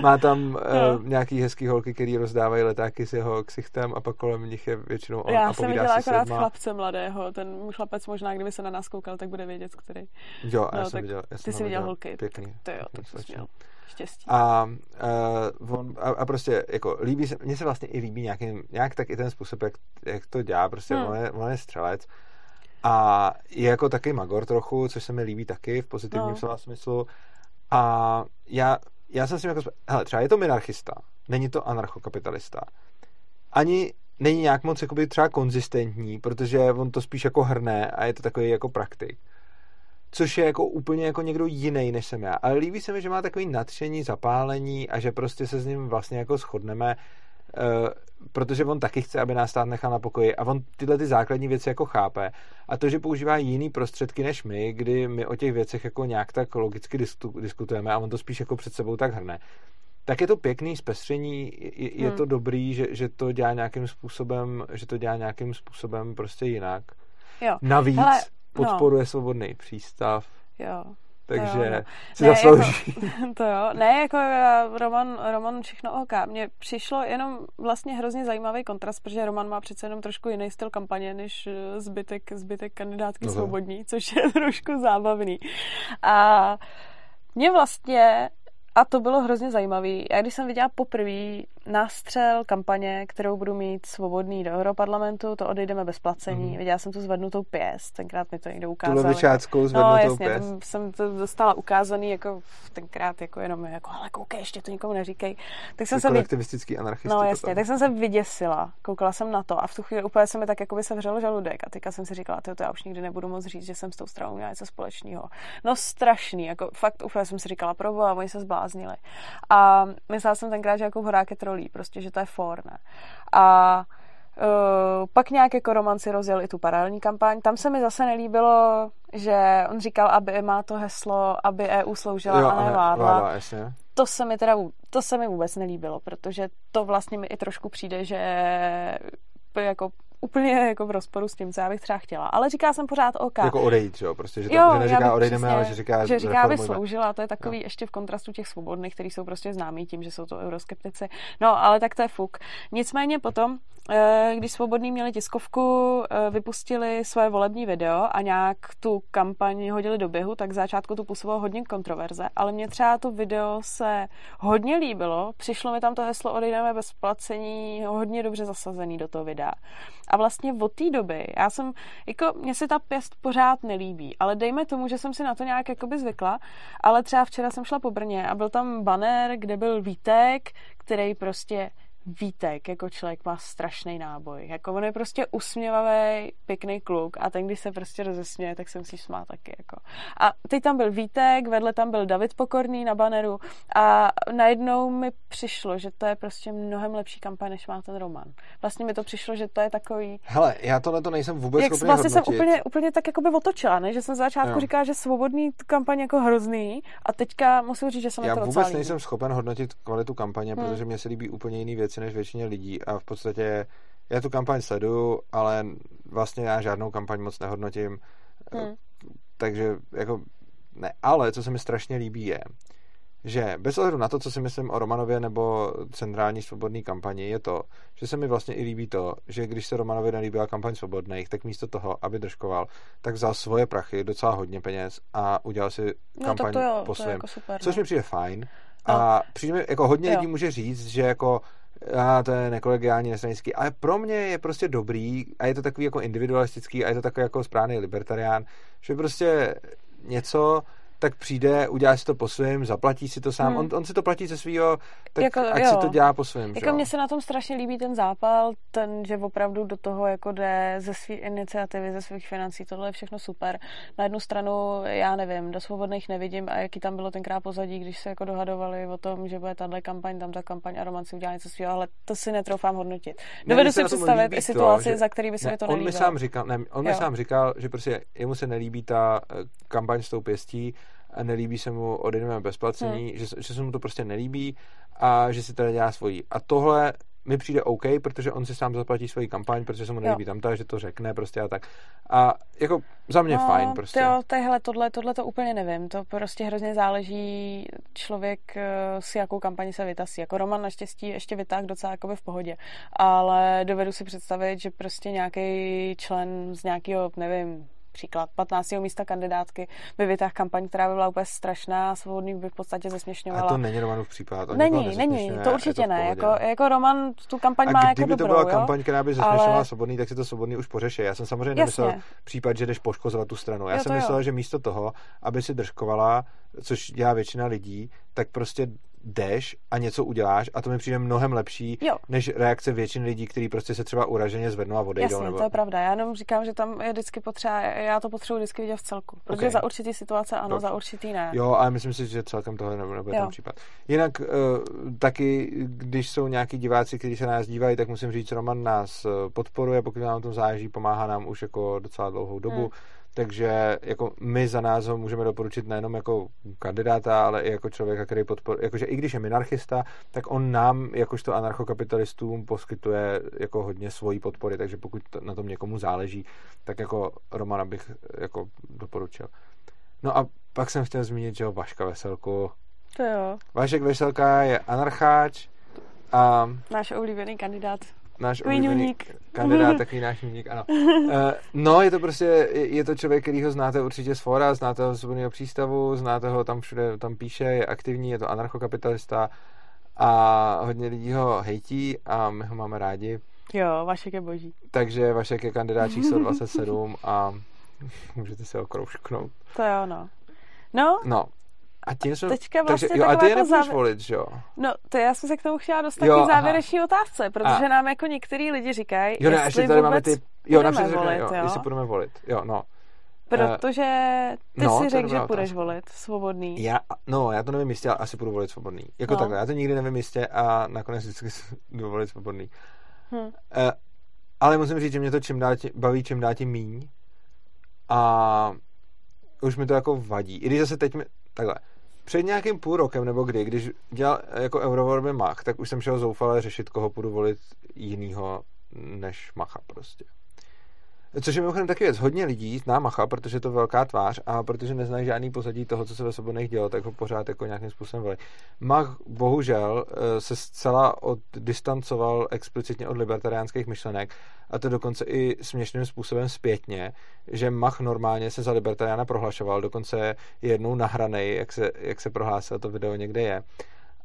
Má tam uh, nějaký hezký holky, který rozdávají letáky s jeho ksichtem a pak kolem nich je většinou on Já a jsem viděla akorát chlapce mladého, ten chlapec možná, kdyby se na nás koukal, tak bude vědět, který. Jo, no, já jsem viděl. Já ty jsi viděl holky. Pěkný. To jo, tak jsi měl štěstí. A, uh, on, a, a, prostě jako líbí se, mně se vlastně i líbí nějaký, nějak tak i ten způsob, jak, jak to dělá, prostě hmm. on, je, on je střelec a je jako taky magor trochu, což se mi líbí taky v pozitivním no. slova smyslu a já já jsem si jako, hele, třeba je to minarchista, není to anarchokapitalista. Ani není nějak moc jakoby třeba konzistentní, protože on to spíš jako hrne a je to takový jako praktik. Což je jako úplně jako někdo jiný, než jsem já. Ale líbí se mi, že má takový nadšení, zapálení a že prostě se s ním vlastně jako shodneme, protože on taky chce, aby nás stát nechal na pokoji a on tyhle ty základní věci jako chápe. A to, že používá jiný prostředky než my, kdy my o těch věcech jako nějak tak logicky diskutujeme a on to spíš jako před sebou tak hrne, tak je to pěkný zpestření, je, je hmm. to dobrý, že, že to dělá nějakým způsobem, že to dělá nějakým způsobem prostě jinak. Jo. Navíc Hele, podporuje no. svobodný přístav. Jo. Takže jo, no. si ne, zaslouží. Jako, to jo, ne, jako Roman, Roman všechno OK. Mně přišlo jenom vlastně hrozně zajímavý kontrast, protože Roman má přece jenom trošku jiný styl kampaně, než eh, zbytek, zbytek kandidátky no, svobodní, což je trošku zábavný. A mě vlastně a to bylo hrozně zajímavé. Já když jsem viděla poprvé nástřel kampaně, kterou budu mít svobodný do Europarlamentu, to odejdeme bez placení. Mm. Viděla jsem tu zvednutou pěst, tenkrát mi to někdo ukázal. Tu levičáckou zvednutou no, jasně, pěst. jsem to dostala ukázaný jako tenkrát jako jenom jako, ale koukej, ještě to nikomu neříkej. Tak jsem se kolektivistický anarchist. No jasně, tak jsem se vyděsila. Koukala jsem na to a v tu chvíli úplně se mi tak jako by se vřel žaludek a teďka jsem si říkala, to já už nikdy nebudu moc říct, že jsem s tou stranou měla něco společného. No strašný, jako fakt úplně jsem si říkala, proboha, oni se zbláznili. A myslela jsem tenkrát, že jako horák je trolí, prostě, že to je for, ne? A Uh, pak nějak jako romanci rozjel i tu paralelní kampaň. Tam se mi zase nelíbilo, že on říkal, aby má to heslo, aby EU sloužila jo, a ne vládla. To se mi teda to se mi vůbec nelíbilo, protože to vlastně mi i trošku přijde, že jako úplně jako v rozporu s tím, co já bych třeba chtěla. Ale říká jsem pořád OK. Jako odejít, jo? Prostě, že, to, jo, že neříká odejdeme, přesně, ale že říká Že říká, aby sloužila. To je takový no. ještě v kontrastu těch svobodných, kteří jsou prostě známí tím, že jsou to euroskeptici. No, ale tak to je fuk. Nicméně potom, eh, když svobodní měli tiskovku, eh, vypustili svoje volební video a nějak tu kampaň hodili do běhu, tak v začátku to působilo hodně kontroverze, ale mě třeba to video se hodně líbilo. Přišlo mi tam to heslo odejdeme bez placení hodně dobře zasazený do toho videa. A vlastně od té doby, já jsem, jako, mně se ta pěst pořád nelíbí, ale dejme tomu, že jsem si na to nějak jakoby zvykla, ale třeba včera jsem šla po Brně a byl tam banner, kde byl Vítek, který prostě Vítek jako člověk má strašný náboj. Jako on je prostě usměvavý, pěkný kluk a ten, když se prostě rozesměje, tak se musí smát taky. Jako. A teď tam byl Vítek, vedle tam byl David Pokorný na baneru a najednou mi přišlo, že to je prostě mnohem lepší kampaň, než má ten Roman. Vlastně mi to přišlo, že to je takový... Hele, já tohle to nejsem vůbec Jak Vlastně hodnotit. jsem úplně, úplně tak jako by otočila, ne? že jsem z začátku říkala, že svobodný kampaň jako hrozný a teďka musím říct, že jsem já to vůbec nejsem schopen hodnotit kvalitu kampaně, hmm. protože mě se líbí úplně jiný věci než většině lidí a v podstatě já tu kampaň sleduju, ale vlastně já žádnou kampaň moc nehodnotím, hmm. takže jako ne, ale co se mi strašně líbí je, že bez ohledu na to, co si myslím o Romanově nebo centrální svobodné kampani, je to, že se mi vlastně i líbí to, že když se Romanovi nelíbila kampaň svobodných, tak místo toho, aby držkoval, tak vzal svoje prachy, docela hodně peněz a udělal si kampaň no, to jo, po svém. Jako super, což no. mi přijde fajn. No. A přijde mi, jako hodně jo. lidí může říct, že jako a to je nekolegiální, nestranický, ale pro mě je prostě dobrý a je to takový jako individualistický a je to takový jako správný libertarián, že prostě něco tak přijde, udělá si to po svém, zaplatí si to sám. Hmm. On, on si to platí ze svého, tak jako, ať jo. si to dělá po svém. Jako mně se na tom strašně líbí ten zápal, ten, že opravdu do toho jako jde ze své iniciativy, ze svých financí, tohle je všechno super. Na jednu stranu, já nevím, do svobodných nevidím a jaký tam bylo tenkrát pozadí, když se jako dohadovali o tom, že bude tahle kampaň, tam ta kampaň a Roman si udělá něco svého, ale to si netroufám hodnotit. Dovedu si představit i situaci, to, že, za který by se ne, mi to nelíbilo. On mi sám říkal, ne, on mi sám říkal, že prostě jemu se nelíbí ta eh, kampaň s tou pěstí, a nelíbí se mu odejdeme bez placení, hmm. že, že se mu to prostě nelíbí a že si teda dělá svojí. A tohle mi přijde OK, protože on si sám zaplatí svoji kampaň, protože se mu nelíbí jo. tam ta, že to řekne prostě a tak. A jako za mě no, fajn prostě. Jo, tohle, tohle, tohle to úplně nevím. To prostě hrozně záleží člověk eh, si jakou kampaní se vytasí. Jako Roman naštěstí ještě vytáh docela jakoby v pohodě. Ale dovedu si představit, že prostě nějaký člen z nějakého, nevím, příklad 15. místa kandidátky by vytáhl kampaň, která by byla úplně strašná a svobodný by v podstatě zesměšňovala. A to není Romanův případ. On není, není, to určitě to ne. Jako, jako Roman tu kampaň a má jako kdyby to byla jo? kampaň, která by zesměšňovala ale... svobodný, tak si to svobodný už pořeší. Já jsem samozřejmě nemyslel případ, že jdeš poškozovat tu stranu. Já jo, jsem myslel, jo. že místo toho, aby si držkovala, což dělá většina lidí, tak prostě jdeš a něco uděláš a to mi přijde mnohem lepší, jo. než reakce většiny lidí, kteří prostě se třeba uraženě zvednou a odejdou. Jasně, nebo... to je pravda. Já jenom říkám, že tam je vždycky potřeba, já to potřebuji vždycky vidět v celku. Protože okay. za určitý situace ano, Dobře. za určitý ne. Jo, ale myslím si, že celkem tohle nebude ten případ. Jinak uh, taky, když jsou nějaký diváci, kteří se na nás dívají, tak musím říct, Roman nás eh, podporuje, pokud nám tom záleží, pomáhá nám už jako docela dlouhou dobu. Hmm takže jako my za nás ho můžeme doporučit nejenom jako kandidáta, ale i jako člověka, který podporuje, jakože i když je minarchista, tak on nám, jakožto anarchokapitalistům, poskytuje jako hodně svojí podpory, takže pokud na tom někomu záleží, tak jako Romana bych jako doporučil. No a pak jsem chtěl zmínit, že jo, Vaška Veselku. To jo. Vašek Veselka je anarcháč a... Náš oblíbený kandidát náš oblíbený kandidát, takový náš míník, ano. Uh, no, je to prostě, je to člověk, který ho znáte určitě z fora, znáte ho z svobodného přístavu, znáte ho tam všude, tam píše, je aktivní, je to anarchokapitalista a hodně lidí ho hejtí a my ho máme rádi. Jo, Vašek je boží. Takže Vašek je kandidát číslo 27 a můžete se ho kroužknout. To jo, no. No, no a tím jsme... Teďka vlastně takže, jo, a ty je jako závěr... volit, jo? No, to já jsem se k tomu chtěla dostat jo, k závěrečné otázce, protože a... nám jako některý lidi říkají, jo, ne, jestli tady máme ty... Jo, například volit, jo, jo, jestli budeme volit, jo, no. Protože ty no, si řekl, že půjdeš volit svobodný. Já, no, já to nevím jistě, ale asi půjdu volit svobodný. Jako no. takhle, já to nikdy nevím jistě a nakonec vždycky jdu volit svobodný. Hm. Uh, ale musím říct, že mě to čím dál tím, baví čím dál tím míň. A už mi to jako vadí. I když zase teď mi, takhle, před nějakým půl rokem nebo kdy, když dělal jako Eurovorby Mach, tak už jsem šel zoufale řešit, koho půjdu volit jinýho než Macha prostě. Což je mimochodem taky věc. Hodně lidí zná Macha, protože je to velká tvář a protože neznají žádný pozadí toho, co se ve svobodných dělo, tak ho pořád jako nějakým způsobem volí. Mach bohužel eh, se zcela oddistancoval explicitně od libertariánských myšlenek a to dokonce i směšným způsobem zpětně, že Mach normálně se za libertariána prohlašoval, dokonce je jednou nahranej, jak se, jak se prohlásil, to video někde je.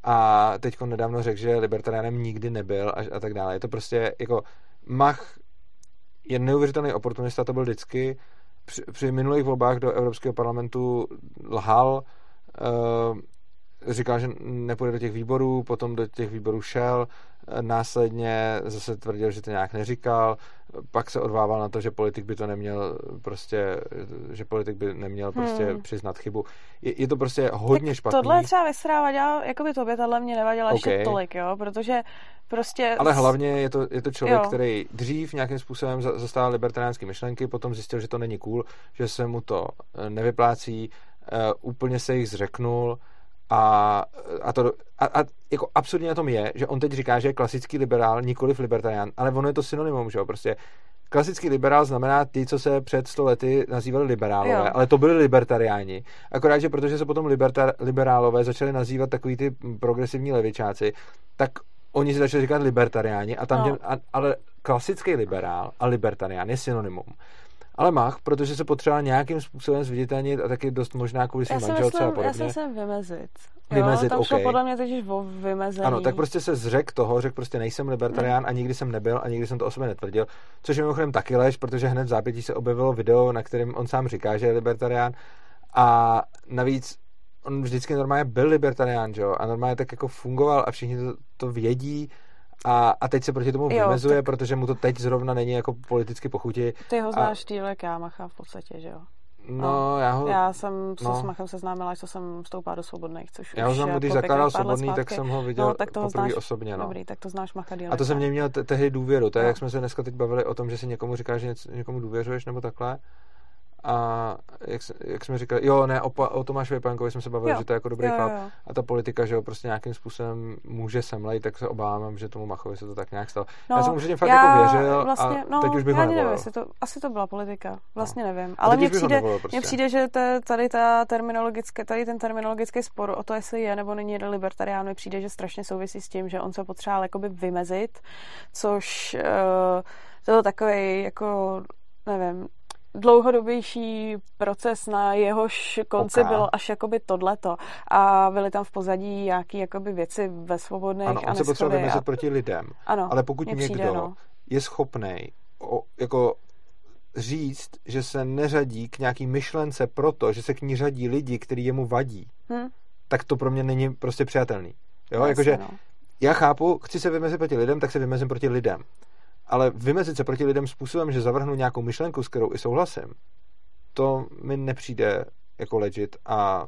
A teď nedávno řekl, že libertariánem nikdy nebyl a, a tak dále. Je to prostě jako Mach je neuvěřitelný oportunista, to byl vždycky. Při, při minulých volbách do Evropského parlamentu lhal, uh, říkal, že nepůjde do těch výborů, potom do těch výborů šel, následně zase tvrdil, že to nějak neříkal, pak se odvával na to, že politik by to neměl prostě, že politik by neměl prostě hmm. přiznat chybu. Je, je to prostě hodně tak špatný. Tohle třeba vysrávat, já, jako by tobě tohle mě nevadilo okay. ještě tolik, jo, protože prostě... Ale hlavně je to, je to člověk, jo. který dřív nějakým způsobem zastával libertariánské myšlenky, potom zjistil, že to není cool, že se mu to eh, nevyplácí, uh, úplně se jich zřeknul, a, a, to, a, a jako absurdně na tom je, že on teď říká, že je klasický liberál, nikoliv libertarián, ale ono je to synonymum, že jo, prostě klasický liberál znamená ty, co se před sto lety nazývali liberálové, jo. ale to byli libertariáni. Akorát, že protože se potom libertar, liberálové začali nazývat takový ty progresivní levičáci, tak oni si začali říkat libertariáni, a tam no. Tě, a, ale klasický liberál a libertarián je synonymum ale Mach, protože se potřeba nějakým způsobem zviditelnit a taky dost možná kvůli svým manželce a podobně. Já jsem se vymezit. Vymezit, jo, tam okay. podle mě teď o vymezení. Ano, tak prostě se zřek toho, řekl prostě nejsem libertarián a nikdy jsem nebyl a nikdy jsem to o sobě netvrdil, což je mimochodem taky lež, protože hned v zápětí se objevilo video, na kterém on sám říká, že je libertarián a navíc on vždycky normálně byl libertarián, jo, a normálně tak jako fungoval a všichni to, to vědí a, a teď se proti tomu jo, vymezuje, tak... protože mu to teď zrovna není jako politicky pochutí. Ty ho znáš a... dílek Jámacha v podstatě, že jo? No, no, já ho... Já jsem se no. s Machem seznámila, až jsem vstoupila do Svobodných, což Já ho znám, když zakládal Svobodný, tak jsem ho viděl no, tak toho znáš, osobně, no. Dobrý, tak to znáš Macha dílek. A to jsem měl tehdy důvěru, to je, no. jak jsme se dneska teď bavili o tom, že si někomu říkáš, že někomu důvěřuješ, nebo takhle a jak, jak jsme říkali, jo, ne, o, o Tomášovi Pankovi jsme se bavili, jo. že to je jako dobrý jo, chlap jo. a ta politika, že ho prostě nějakým způsobem může semlej, tak se obávám, že tomu Machovi se to tak nějak stalo. No, já jsem určitě fakt já jako věřil vlastně, a no, teď už bych ho nevím, to, asi to byla politika, vlastně no. nevím, ale mně přijde, prostě. přijde, že te, tady ta terminologické, tady ten terminologický spor o to, jestli je nebo není libertarián, mi přijde, že strašně souvisí s tím, že on se potřeboval jakoby vymezit, což uh, to byl takový jako nevím, dlouhodobější proces, na jehož konci okay. bylo až jakoby tohleto. A byly tam v pozadí nějaké jakoby věci ve svobodných ano, on se potřeboval vymezit a... proti lidem. Ano, ale pokud někdo přijde, no. je schopný jako říct, že se neřadí k nějaký myšlence proto, že se k ní řadí lidi, který jemu vadí, hmm. tak to pro mě není prostě přijatelný. Jo, jakože no. já chápu, chci se vymezit proti lidem, tak se vymezím proti lidem ale vymezit se proti lidem způsobem, že zavrhnu nějakou myšlenku, s kterou i souhlasím, to mi nepřijde jako legit a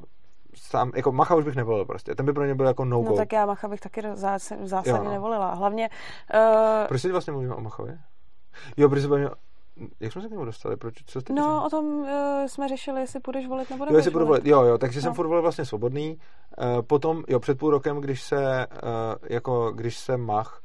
sám, jako Macha už bych nevolil prostě. Ten by pro ně byl jako no No tak já Macha bych taky zásadně jo, no. nevolila. Hlavně... Uh... Proč teď vlastně mluvíme o Machovi? Jo, protože se jak jsme se k němu dostali? Proč, co jste no, o tom uh, jsme řešili, jestli půjdeš volit nebo nebudeš jo, volit. volit. Jo, jo, takže no. jsem furt volil vlastně svobodný. Uh, potom, jo, před půl rokem, když se, uh, jako, když se Mach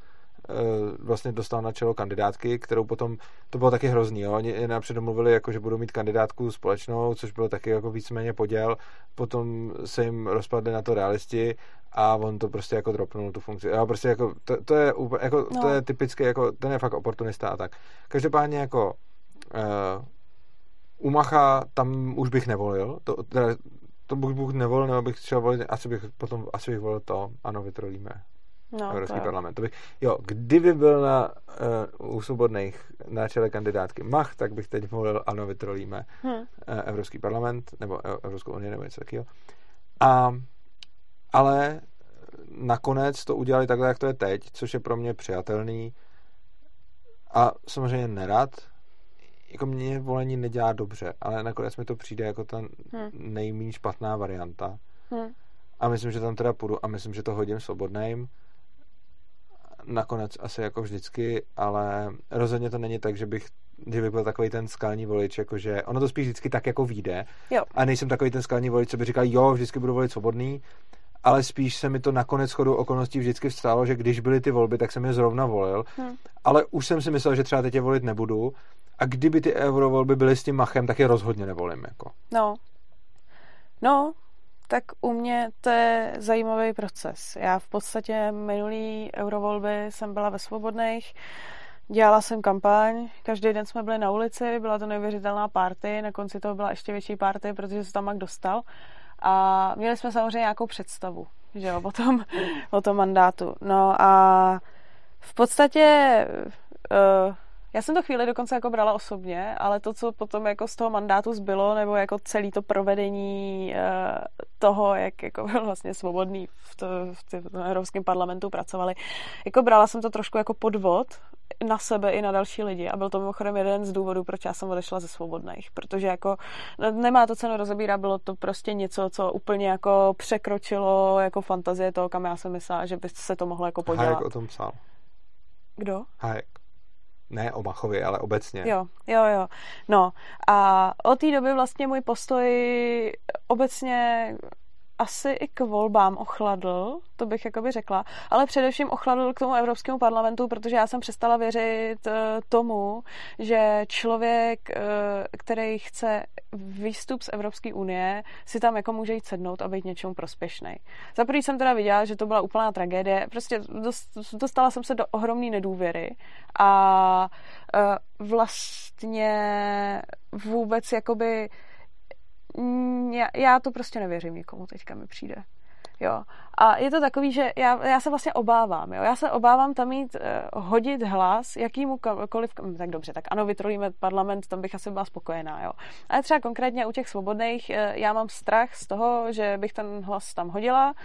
vlastně dostal na čelo kandidátky, kterou potom, to bylo taky hrozný, jo? oni napřed domluvili, jako, že budou mít kandidátku společnou, což bylo taky jako víceméně poděl, potom se jim rozpadly na to realisti a on to prostě jako dropnul tu funkci. Jo, prostě jako, to, to je, jako, no. to je typické, jako, ten je fakt oportunista a tak. Každopádně jako uh, u Macha tam už bych nevolil, to, teda, to bych, bych nevolil, nebo bych šel volit, asi bych potom, asi bych volil to, ano, vytrolíme. No, Evropský to parlament. To bych, jo, kdyby byl na, uh, u svobodných na čele kandidátky Mach, tak bych teď volil, ano, vytrolíme hmm. uh, Evropský parlament, nebo Evropskou unii, nebo něco takového. A, ale nakonec to udělali takhle, jak to je teď, což je pro mě přijatelný a samozřejmě nerad, jako mě volení nedělá dobře, ale nakonec mi to přijde jako ta hmm. nejméně špatná varianta. Hmm. A myslím, že tam teda půjdu a myslím, že to hodím svobodným. Nakonec asi jako vždycky, ale rozhodně to není tak, že bych že bych byl takový ten skalní volič, jakože ono to spíš vždycky tak jako vyjde. Jo. A nejsem takový ten skalní volič, co by říkal, jo, vždycky budu volit svobodný, ale spíš se mi to nakonec chodu okolností vždycky vstalo, že když byly ty volby, tak jsem je zrovna volil, hmm. ale už jsem si myslel, že třeba teď je volit nebudu a kdyby ty eurovolby byly s tím machem, tak je rozhodně nevolím. Jako. No. No, tak u mě to je zajímavý proces. Já v podstatě minulý eurovolby jsem byla ve Svobodných, dělala jsem kampaň, každý den jsme byli na ulici, byla to neuvěřitelná party, na konci toho byla ještě větší party, protože se tam Mak dostal. A měli jsme samozřejmě nějakou představu, že jo, o tom, o tom mandátu. No a v podstatě uh, já jsem to chvíli dokonce jako brala osobně, ale to, co potom jako z toho mandátu zbylo, nebo jako celý to provedení uh, toho, jak jako byl vlastně svobodný v, to, v, tě, v Evropském parlamentu pracovali, jako brala jsem to trošku jako podvod na sebe i na další lidi a byl to mimochodem jeden z důvodů, proč já jsem odešla ze svobodných, protože jako nemá to cenu rozebírat, bylo to prostě něco, co úplně jako překročilo jako fantazie toho, kam já jsem myslela, že by se to mohlo jako podělat. Hayek o tom psal. Kdo? Hayek. Ne o Machovi, ale obecně. Jo, jo, jo. No a od té doby vlastně můj postoj obecně asi i k volbám ochladl, to bych jakoby řekla, ale především ochladl k tomu Evropskému parlamentu, protože já jsem přestala věřit eh, tomu, že člověk, eh, který chce výstup z Evropské unie, si tam jako může jít sednout a být něčemu prospěšný. Za prvý jsem teda viděla, že to byla úplná tragédie, prostě dostala jsem se do ohromné nedůvěry a eh, vlastně vůbec jakoby já, já to prostě nevěřím nikomu, teďka mi přijde. Jo. A je to takový, že já, já se vlastně obávám. Jo. Já se obávám tam mít, uh, hodit hlas jakýmukoliv, tak dobře, tak ano, vytrolíme parlament, tam bych asi byla spokojená. Jo. Ale třeba konkrétně u těch svobodných, uh, já mám strach z toho, že bych ten hlas tam hodila, uh,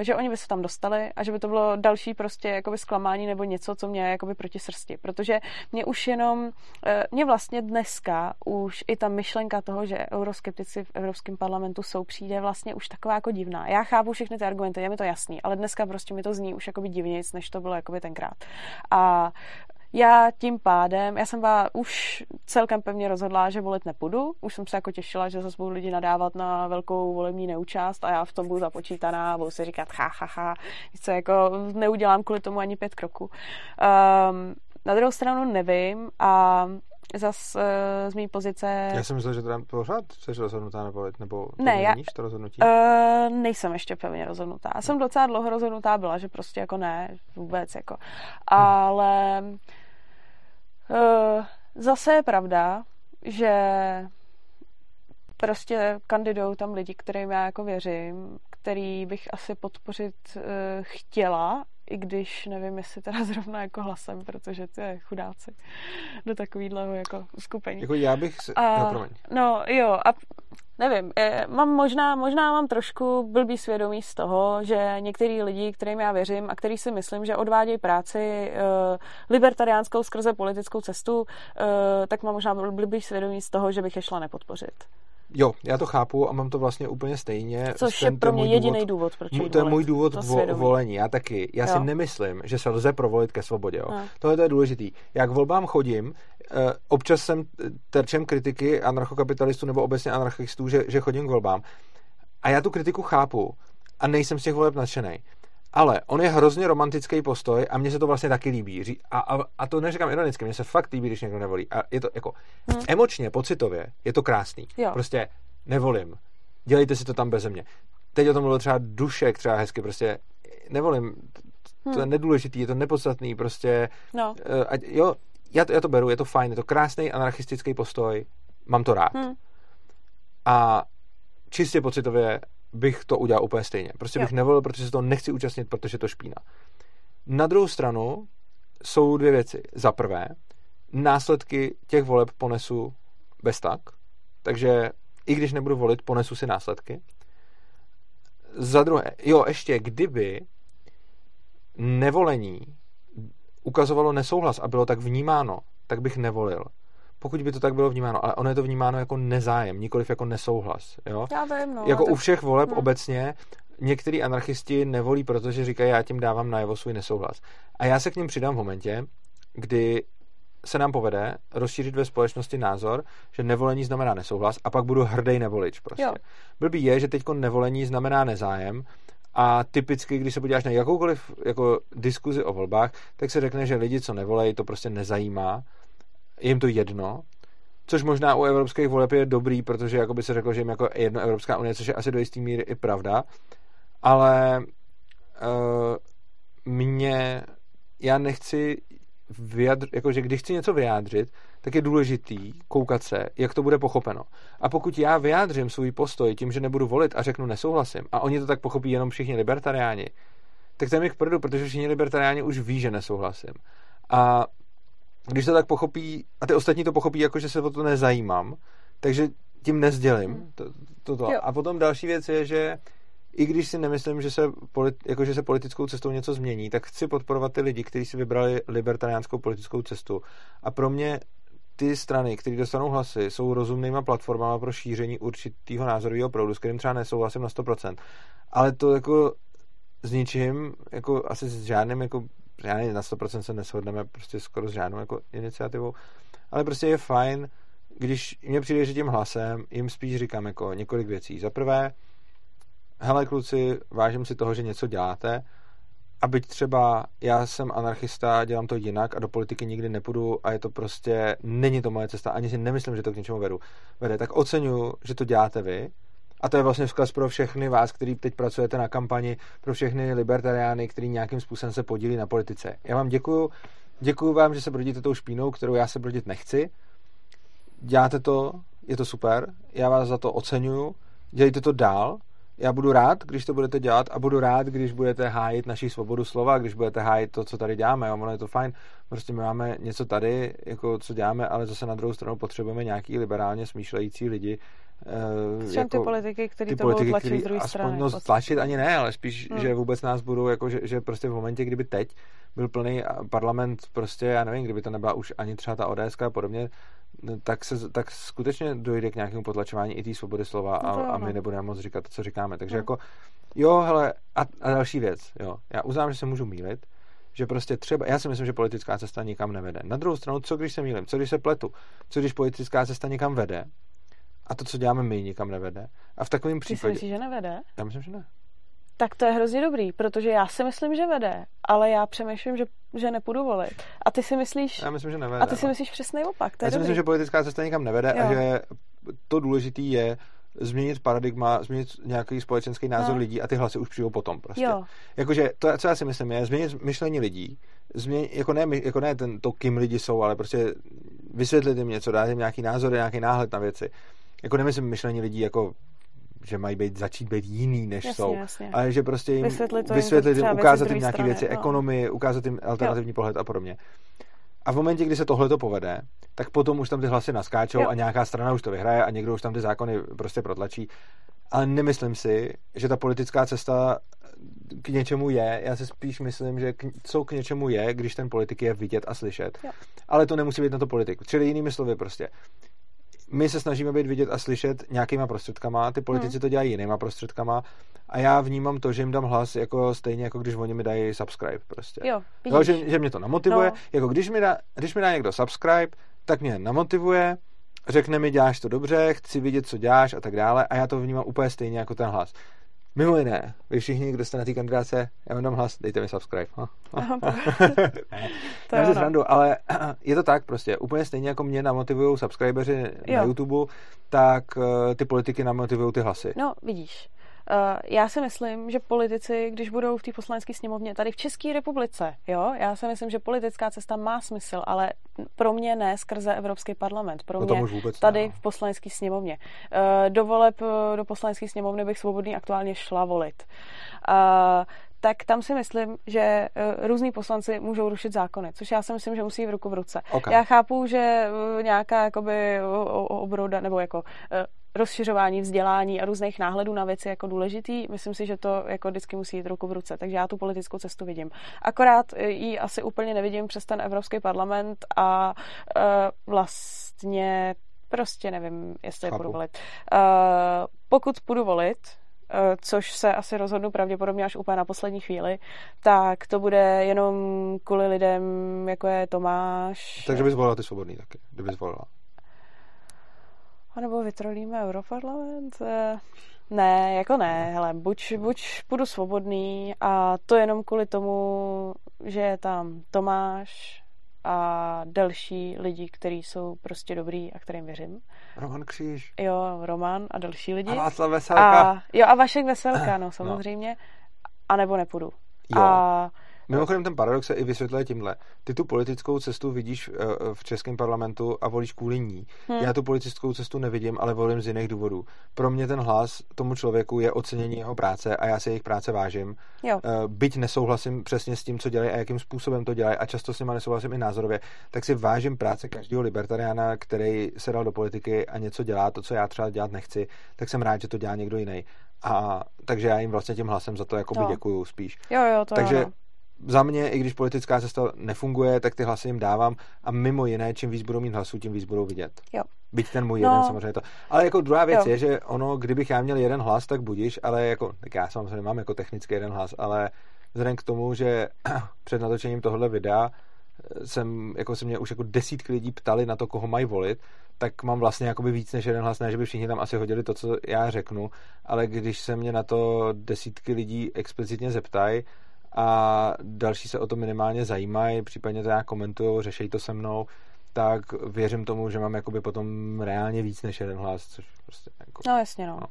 že oni by se tam dostali a že by to bylo další prostě jakoby zklamání nebo něco, co mě jakoby proti srsti. Protože mě už jenom, uh, mě vlastně dneska už i ta myšlenka toho, že euroskeptici v Evropském parlamentu jsou, přijde vlastně už taková jako divná. Já chápu všechny argumenty, je mi to jasný, ale dneska prostě mi to zní už jakoby divnějc, než to bylo jakoby tenkrát. A já tím pádem, já jsem byla už celkem pevně rozhodla, že volit nepůjdu. Už jsem se jako těšila, že zase budou lidi nadávat na velkou volební neúčast a já v tom budu započítaná a budu si říkat ha, ha, ha, co jako neudělám kvůli tomu ani pět kroků. Um, na druhou stranu nevím a zas uh, z mý pozice... Já jsem myslel, že teda pořád jsi rozhodnutá nebo, nebo ne, já, to rozhodnutí? Uh, nejsem ještě pevně rozhodnutá. Já jsem docela dlouho rozhodnutá byla, že prostě jako ne, vůbec jako. Ale uh, zase je pravda, že prostě kandidují tam lidi, kterým já jako věřím, který bych asi podpořit uh, chtěla i když nevím, jestli teda zrovna jako hlasem, protože to je chudáci do takového jako skupení. Jako já bych se... A, no, no jo, a nevím, je, mám možná, možná mám trošku blbý svědomí z toho, že některý lidi, kterým já věřím a který si myslím, že odvádějí práci uh, libertariánskou skrze politickou cestu, uh, tak mám možná blbý svědomí z toho, že bych je šla nepodpořit. Jo, já to chápu a mám to vlastně úplně stejně. Což ten, je pro mě jediný důvod, důvod proč To je můj důvod vo, volení. Já taky. Já jo. si nemyslím, že se lze provolit ke svobodě. Jo. Tohle to je důležitý. Jak volbám chodím, eh, občas jsem terčem kritiky anarchokapitalistů nebo obecně anarchistů, že, že chodím k volbám. A já tu kritiku chápu a nejsem z těch voleb nadšený. Ale on je hrozně romantický postoj a mně se to vlastně taky líbí. A, a, a to neříkám ironicky, mně se fakt líbí, když někdo nevolí. A je to jako hmm. emočně, pocitově, je to krásný. Jo. Prostě nevolím. Dělejte si to tam bez mě. Teď o tom mluvil třeba Dušek, třeba hezky, prostě nevolím. Hmm. To je hm. nedůležitý, je to nepodstatný, prostě. No. Uh, ať, jo, já to, já to beru, je to fajn, je to krásný anarchistický postoj, mám to rád. Hmm. A čistě pocitově bych to udělal úplně stejně. Prostě jo. bych nevolil, protože se to nechci účastnit, protože to špína. Na druhou stranu jsou dvě věci. Za prvé, následky těch voleb ponesu bez tak, takže i když nebudu volit, ponesu si následky. Za druhé, jo, ještě kdyby nevolení ukazovalo nesouhlas a bylo tak vnímáno, tak bych nevolil pokud by to tak bylo vnímáno, ale ono je to vnímáno jako nezájem, nikoliv jako nesouhlas. Jo? Já vím, no, jako u všech voleb hmm. obecně, některý anarchisti nevolí, protože říkají, já tím dávám najevo svůj nesouhlas. A já se k ním přidám v momentě, kdy se nám povede rozšířit ve společnosti názor, že nevolení znamená nesouhlas a pak budu hrdý nevolič prostě. Jo. Blbý je, že teď nevolení znamená nezájem a typicky, když se podíváš na jakoukoliv jako diskuzi o volbách, tak se řekne, že lidi, co nevolejí, to prostě nezajímá je jim to jedno, což možná u evropských voleb je dobrý, protože jako by se řeklo, že jim jako jedno Evropská unie, což je asi do jistý míry i pravda, ale uh, mě, já nechci vyjadř, jakože když chci něco vyjádřit, tak je důležitý koukat se, jak to bude pochopeno. A pokud já vyjádřím svůj postoj tím, že nebudu volit a řeknu nesouhlasím, a oni to tak pochopí jenom všichni libertariáni, tak to je k prdu, protože všichni libertariáni už ví, že nesouhlasím. A když to tak pochopí, a ty ostatní to pochopí jako, že se o to nezajímám, takže tím nezdělím hmm. to, to, to. A potom další věc je, že i když si nemyslím, že se, polit, jako, že se politickou cestou něco změní, tak chci podporovat ty lidi, kteří si vybrali libertariánskou politickou cestu. A pro mě ty strany, které dostanou hlasy, jsou rozumnýma platformama pro šíření určitého názorového proudu, s kterým třeba nesouhlasím na 100%. Ale to jako s ničím, jako asi s žádným jako já na 100% se neshodneme prostě skoro s žádnou jako iniciativou, ale prostě je fajn, když mě přijde, že tím hlasem jim spíš říkám jako několik věcí. Za prvé, hele kluci, vážím si toho, že něco děláte, a byť třeba já jsem anarchista, dělám to jinak a do politiky nikdy nepůjdu a je to prostě, není to moje cesta, ani si nemyslím, že to k něčemu vedu, vede, tak oceňuju, že to děláte vy a to je vlastně vzkaz pro všechny vás, kteří teď pracujete na kampani, pro všechny libertariány, kteří nějakým způsobem se podílí na politice. Já vám děkuju, děkuju vám, že se brodíte tou špínou, kterou já se brodit nechci. Děláte to, je to super, já vás za to oceňuju, dělejte to dál, já budu rád, když to budete dělat a budu rád, když budete hájit naši svobodu slova, když budete hájit to, co tady děláme. Jo, ono je to fajn. Prostě my máme něco tady, jako co děláme, ale zase na druhou stranu potřebujeme nějaký liberálně smýšlející lidi, Uh, jako, ty politiky, které to budou tlačit z druhé strany. No, tlačit ani ne, ale spíš, hmm. že vůbec nás budou, jako, že, že prostě v momentě, kdyby teď byl plný parlament, prostě, já nevím, kdyby to nebyla už ani třeba ta ODS a podobně, tak, se, tak skutečně dojde k nějakému potlačování i té svobody slova a, no a my nebudeme moc říkat to, co říkáme. Takže hmm. jako, jo, hele, a, a další věc, jo, já uznám, že se můžu mílit, že prostě třeba, já si myslím, že politická cesta nikam nevede. Na druhou stranu, co když se mýlím, co když se pletu, co když politická cesta nikam vede a to, co děláme my, nikam nevede. A v takovém případě... Myslíš, že nevede? Já myslím, že ne. Tak to je hrozně dobrý, protože já si myslím, že vede, ale já přemýšlím, že, že nepůjdu volit. A ty si myslíš... Já myslím, že nevede. A ty si no. myslíš přesný opak. To já si myslím, že politická cesta nikam nevede jo. a že to důležité je změnit paradigma, změnit nějaký společenský názor no. lidí a ty hlasy už přijdou potom prostě. Jo. Jakože to, co já si myslím, je změnit myšlení lidí, změnit, jako ne, jako ne ten, to, kým lidi jsou, ale prostě vysvětlit jim něco, dát jim nějaký názor, nějaký náhled na věci jako nemyslím myšlení lidí jako že mají být, začít být jiný, než jasně, jsou. Jasně. Ale že prostě jim vysvětlit, vysvětlit jim, ukázat jim nějaké věci, no. ekonomii, ukázat jim alternativní jo. pohled a podobně. A v momentě, kdy se tohle to povede, tak potom už tam ty hlasy naskáčou jo. a nějaká strana už to vyhraje a někdo už tam ty zákony prostě protlačí. Ale nemyslím si, že ta politická cesta k něčemu je. Já si spíš myslím, že k, co k něčemu je, když ten politik je vidět a slyšet. Jo. Ale to nemusí být na to politiku. Čili jinými slovy prostě my se snažíme být vidět a slyšet nějakýma prostředkama, ty politici hmm. to dělají jinýma prostředkama a já vnímám to, že jim dám hlas jako stejně, jako když oni mi dají subscribe prostě. Jo, jo že, že mě to namotivuje, no. jako když mi, dá, když mi dá někdo subscribe, tak mě namotivuje, řekne mi, děláš to dobře, chci vidět, co děláš a tak dále a já to vnímám úplně stejně jako ten hlas. Mimo jiné, vy všichni, kdo jste na té kandidáce, já vám dám hlas, dejte mi subscribe. Ha? Aha, to je srandu, ale je to tak prostě. Úplně stejně jako mě namotivují subscribeři jo. na YouTube, tak uh, ty politiky namotivují ty hlasy. No, vidíš. Uh, já si myslím, že politici, když budou v té poslanecké sněmovně tady v České republice, jo, já si myslím, že politická cesta má smysl, ale pro mě ne skrze Evropský parlament, pro no mě tady ne. No. v poslanecké sněmovně. Uh, do voleb do poslanecké sněmovny bych svobodný aktuálně šla volit. Tak tam si myslím, že různí poslanci můžou rušit zákony, což já si myslím, že musí v ruku v ruce. Okay. Já chápu, že nějaká jakoby obroda, nebo jako rozšiřování vzdělání a různých náhledů na věci jako důležitý. Myslím si, že to jako vždycky musí jít ruku v ruce, takže já tu politickou cestu vidím. Akorát ji asi úplně nevidím přes ten Evropský parlament a uh, vlastně prostě nevím, jestli Chápu. je budu volit. Uh, pokud půjdu volit, což se asi rozhodnu pravděpodobně až úplně na poslední chvíli, tak to bude jenom kvůli lidem, jako je Tomáš. Takže bys zvolila ty svobodný taky, kdyby zvolila. A nebo vytrolíme Europarlament? Eh, ne, jako ne, hele, buď, buď budu svobodný a to jenom kvůli tomu, že je tam Tomáš a další lidi, kteří jsou prostě dobrý a kterým věřím. Roman Kříž. Jo, Roman a další lidi. A Václav Veselka. A, jo, a Vašek Veselka, no, no. samozřejmě. No. A nebo nepůjdu. Jo. A Mimochodem ten paradox se i vysvětluje tímhle. Ty tu politickou cestu vidíš eh, v českém parlamentu a volíš kvůli ní. Hmm. Já tu politickou cestu nevidím, ale volím z jiných důvodů. Pro mě ten hlas tomu člověku je ocenění jeho práce a já si jejich práce vážím. Jo. Eh, byť nesouhlasím přesně s tím, co dělají a jakým způsobem to dělají a často s nimi nesouhlasím i názorově, tak si vážím práce každého libertariána, který se dal do politiky a něco dělá, to, co já třeba dělat nechci, tak jsem rád, že to dělá někdo jiný. A takže já jim vlastně tím hlasem za to jako děkuju spíš. Jo, jo, to Takže jo, za mě, i když politická cesta nefunguje, tak ty hlasy jim dávám a mimo jiné, čím víc budou mít hlasů, tím víc budou vidět. Jo. Byť ten můj no. jeden samozřejmě to. Ale jako druhá věc jo. je, že ono, kdybych já měl jeden hlas, tak budíš, ale jako, tak já samozřejmě mám jako technicky jeden hlas, ale vzhledem k tomu, že před natočením tohohle videa eh, jsem, jako se mě už jako desítky lidí ptali na to, koho mají volit, tak mám vlastně jakoby víc než jeden hlas, ne, že by všichni tam asi hodili to, co já řeknu, ale když se mě na to desítky lidí explicitně zeptají, a další se o to minimálně zajímají, případně to nějak komentují, řeší to se mnou, tak věřím tomu, že mám jakoby potom reálně víc než jeden hlas, což prostě jako... No jasně, no. no.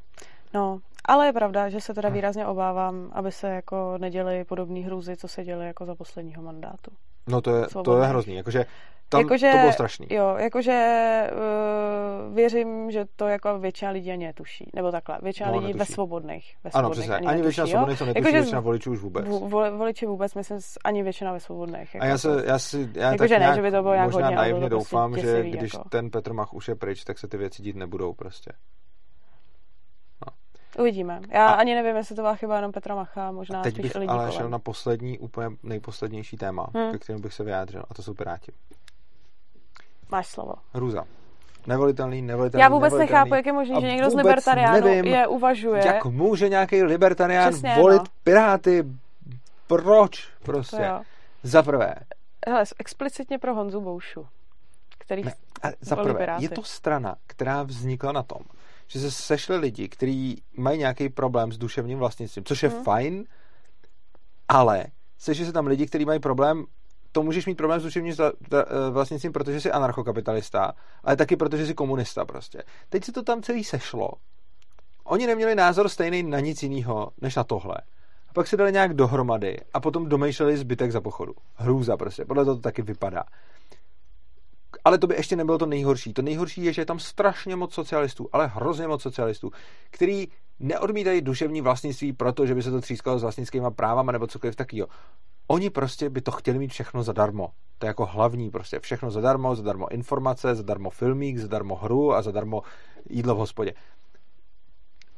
No, ale je pravda, že se teda výrazně obávám, aby se jako neděly podobné hrůzy, co se děly jako za posledního mandátu. No to je, to je hrozný, jakože tam jakože, to bylo strašný. Jo, jakože uh, věřím, že to jako většina lidí ani netuší. Nebo takhle, většina no, lidí netuší. ve svobodných. Ve ano, přesně. Ani, ani většina svobodných to netuší, jako, většina voličů už vůbec. Vo, voliči vůbec, myslím, ani většina ve svobodných. Jako a já, se, já si, já jako, tak že ne, že by to bylo nějak možná hodně, naivně prostě doufám, prostě že když jako. ten Petr Mach už je pryč, tak se ty věci dít nebudou prostě. Uvidíme. Já a ani nevím, jestli to byla chyba jenom Petra Macha, možná teď spíš bych lidí ale kolem. šel na poslední, úplně nejposlednější téma, hmm. ke kterému bych se vyjádřil, a to jsou Piráti. Máš slovo. Hrůza. Nevolitelný, nevolitelný, Já vůbec nevolitelný. nechápu, jak je možné, že někdo z libertariánů nevím, je uvažuje. Jak může nějaký libertarián Přesně, volit no. Piráty? Proč prostě? Za prvé. Hele, explicitně pro Honzu Boušu, který ne, za prvé, je to strana, která vznikla na tom, že se sešli lidi, kteří mají nějaký problém s duševním vlastnictvím, což je hmm. fajn, ale sešli se tam lidi, kteří mají problém to můžeš mít problém s duševním eh, vlastnictvím, protože jsi anarchokapitalista, ale taky protože jsi komunista prostě. Teď se to tam celý sešlo. Oni neměli názor stejný na nic jiného, než na tohle. A pak se dali nějak dohromady a potom domýšleli zbytek za pochodu. Hrůza prostě, podle toho to taky vypadá. Ale to by ještě nebylo to nejhorší. To nejhorší je, že je tam strašně moc socialistů, ale hrozně moc socialistů, který neodmítají duševní vlastnictví proto, že by se to třískalo s vlastnickými právama nebo cokoliv takového. Oni prostě by to chtěli mít všechno zadarmo. To je jako hlavní prostě. Všechno zadarmo, zadarmo informace, zadarmo filmík, zadarmo hru a zadarmo jídlo v hospodě.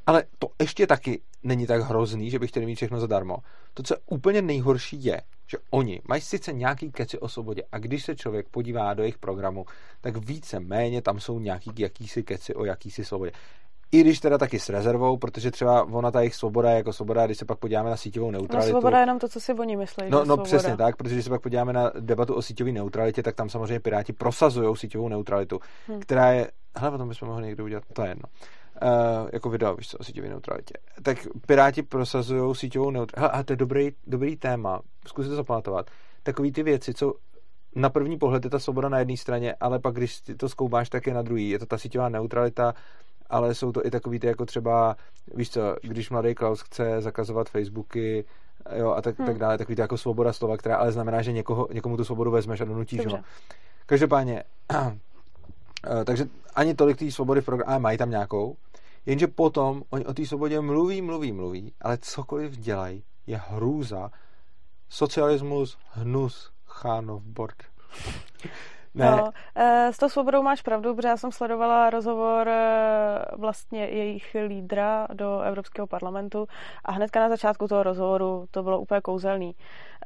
Ale to ještě taky není tak hrozný, že by chtěli mít všechno zadarmo. To, co je úplně nejhorší, je, že oni mají sice nějaký keci o svobodě a když se člověk podívá do jejich programu, tak více méně tam jsou nějaký jakýsi keci o jakýsi svobodě. I když teda taky s rezervou, protože třeba ona ta jejich svoboda je jako svoboda, když se pak podíváme na síťovou no, neutralitu. No, svoboda je jenom to, co si oni myslí. No, no přesně tak, protože když se pak podíváme na debatu o síťové neutralitě, tak tam samozřejmě Piráti prosazují síťovou neutralitu, hmm. která je. Hele, o tom bychom mohli někdo udělat, to je jedno. Uh, jako video, víš co, o síťové neutralitě. Tak Piráti prosazují síťovou neutralitu. A to je dobrý, dobrý téma, zkusit to zapamatovat. Takový ty věci, co na první pohled je ta svoboda na jedné straně, ale pak, když to zkoumáš, tak je na druhý. Je to ta síťová neutralita, ale jsou to i takový ty, jako třeba, víš co, když mladý Klaus chce zakazovat Facebooky, jo, a tak, hmm. tak dále, takový to jako svoboda slova, která ale znamená, že někoho, někomu tu svobodu vezmeš a donutíš ho. Každopádně, takže ani tolik té svobody v programu, ale mají tam nějakou, jenže potom oni o té svobodě mluví, mluví, mluví, ale cokoliv dělají, je hrůza, socialismus, hnus, Chánov Borg. Ne. No, eh, s tou svobodou máš pravdu, protože já jsem sledovala rozhovor eh, vlastně jejich lídra do Evropského parlamentu a hnedka na začátku toho rozhovoru to bylo úplně kouzelný.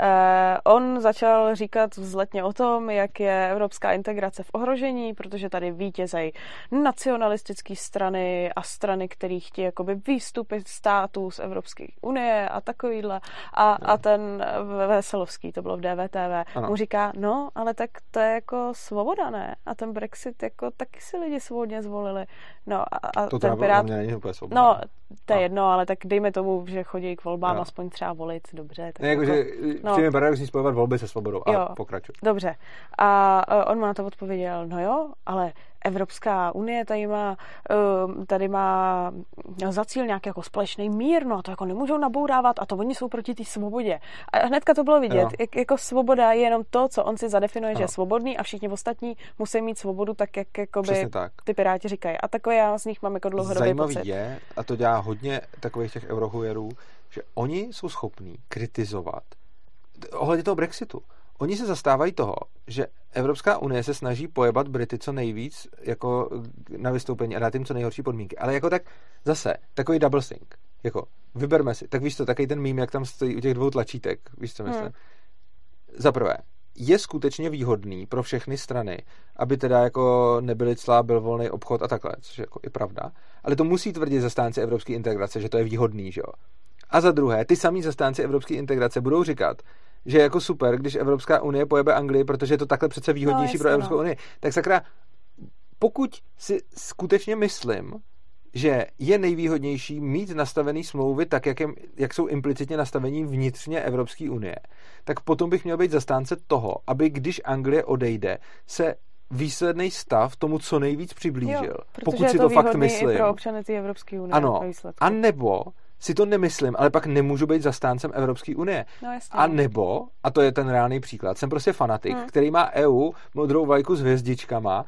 Eh, on začal říkat vzletně o tom, jak je evropská integrace v ohrožení, protože tady vítězejí nacionalistické strany a strany, které chtějí jakoby výstupy států z Evropské unie a takovýhle. A, a ten Veselovský, to bylo v DVTV, ano. mu říká, no, ale tak to je jako svoboda, ne? A ten Brexit, jako taky si lidi svobodně zvolili. No a, a to ten Pirát... není úplně svoboda. No, to je no. jedno, ale tak dejme tomu, že chodí k volbám no. aspoň třeba volit, dobře. Tak ne, jako, že no. Přijeme paradoxní spojovat volby se svobodou. A pokračuj. Dobře. A on mu na to odpověděl, no jo, ale Evropská unie tady má, tady má za cíl nějaký jako společný mír, no a to jako nemůžou nabourávat a to oni jsou proti té svobodě. A hnedka to bylo vidět, jak, jako svoboda je jenom to, co on si zadefinuje, ano. že je svobodný a všichni ostatní musí mít svobodu tak, jak jakoby tak. ty piráti říkají. A takové já z nich mám jako dlouhodobý Zajímavý pocit. je, a to dělá hodně takových těch eurohujerů, že oni jsou schopní kritizovat ohledně toho Brexitu oni se zastávají toho, že Evropská unie se snaží pojebat Brity co nejvíc jako na vystoupení a dát jim co nejhorší podmínky. Ale jako tak zase, takový double think. Jako, vyberme si. Tak víš to, takový ten mím, jak tam stojí u těch dvou tlačítek. Víš, co myslím? Hmm. Za prvé, je skutečně výhodný pro všechny strany, aby teda jako nebyly clá, byl volný obchod a takhle, což je jako i pravda. Ale to musí tvrdit zastánci evropské integrace, že to je výhodný, že jo. A za druhé, ty samý zastánci evropské integrace budou říkat, že je jako super, když Evropská unie pojebe Anglii, protože je to takhle přece výhodnější no, pro Evropskou no. unii. Tak sakra, pokud si skutečně myslím, že je nejvýhodnější mít nastavený smlouvy tak, jak, je, jak jsou implicitně nastavení vnitřně Evropské unie, tak potom bych měl být zastánce toho, aby když Anglie odejde, se výsledný stav tomu co nejvíc přiblížil. Jo, pokud si to, to fakt myslím. pro občany Evropské unie. Ano. A nebo si to nemyslím, ale pak nemůžu být zastáncem Evropské unie. No, a nebo, a to je ten reálný příklad, jsem prostě fanatik, hmm. který má EU, modrou vlajku s hvězdičkama,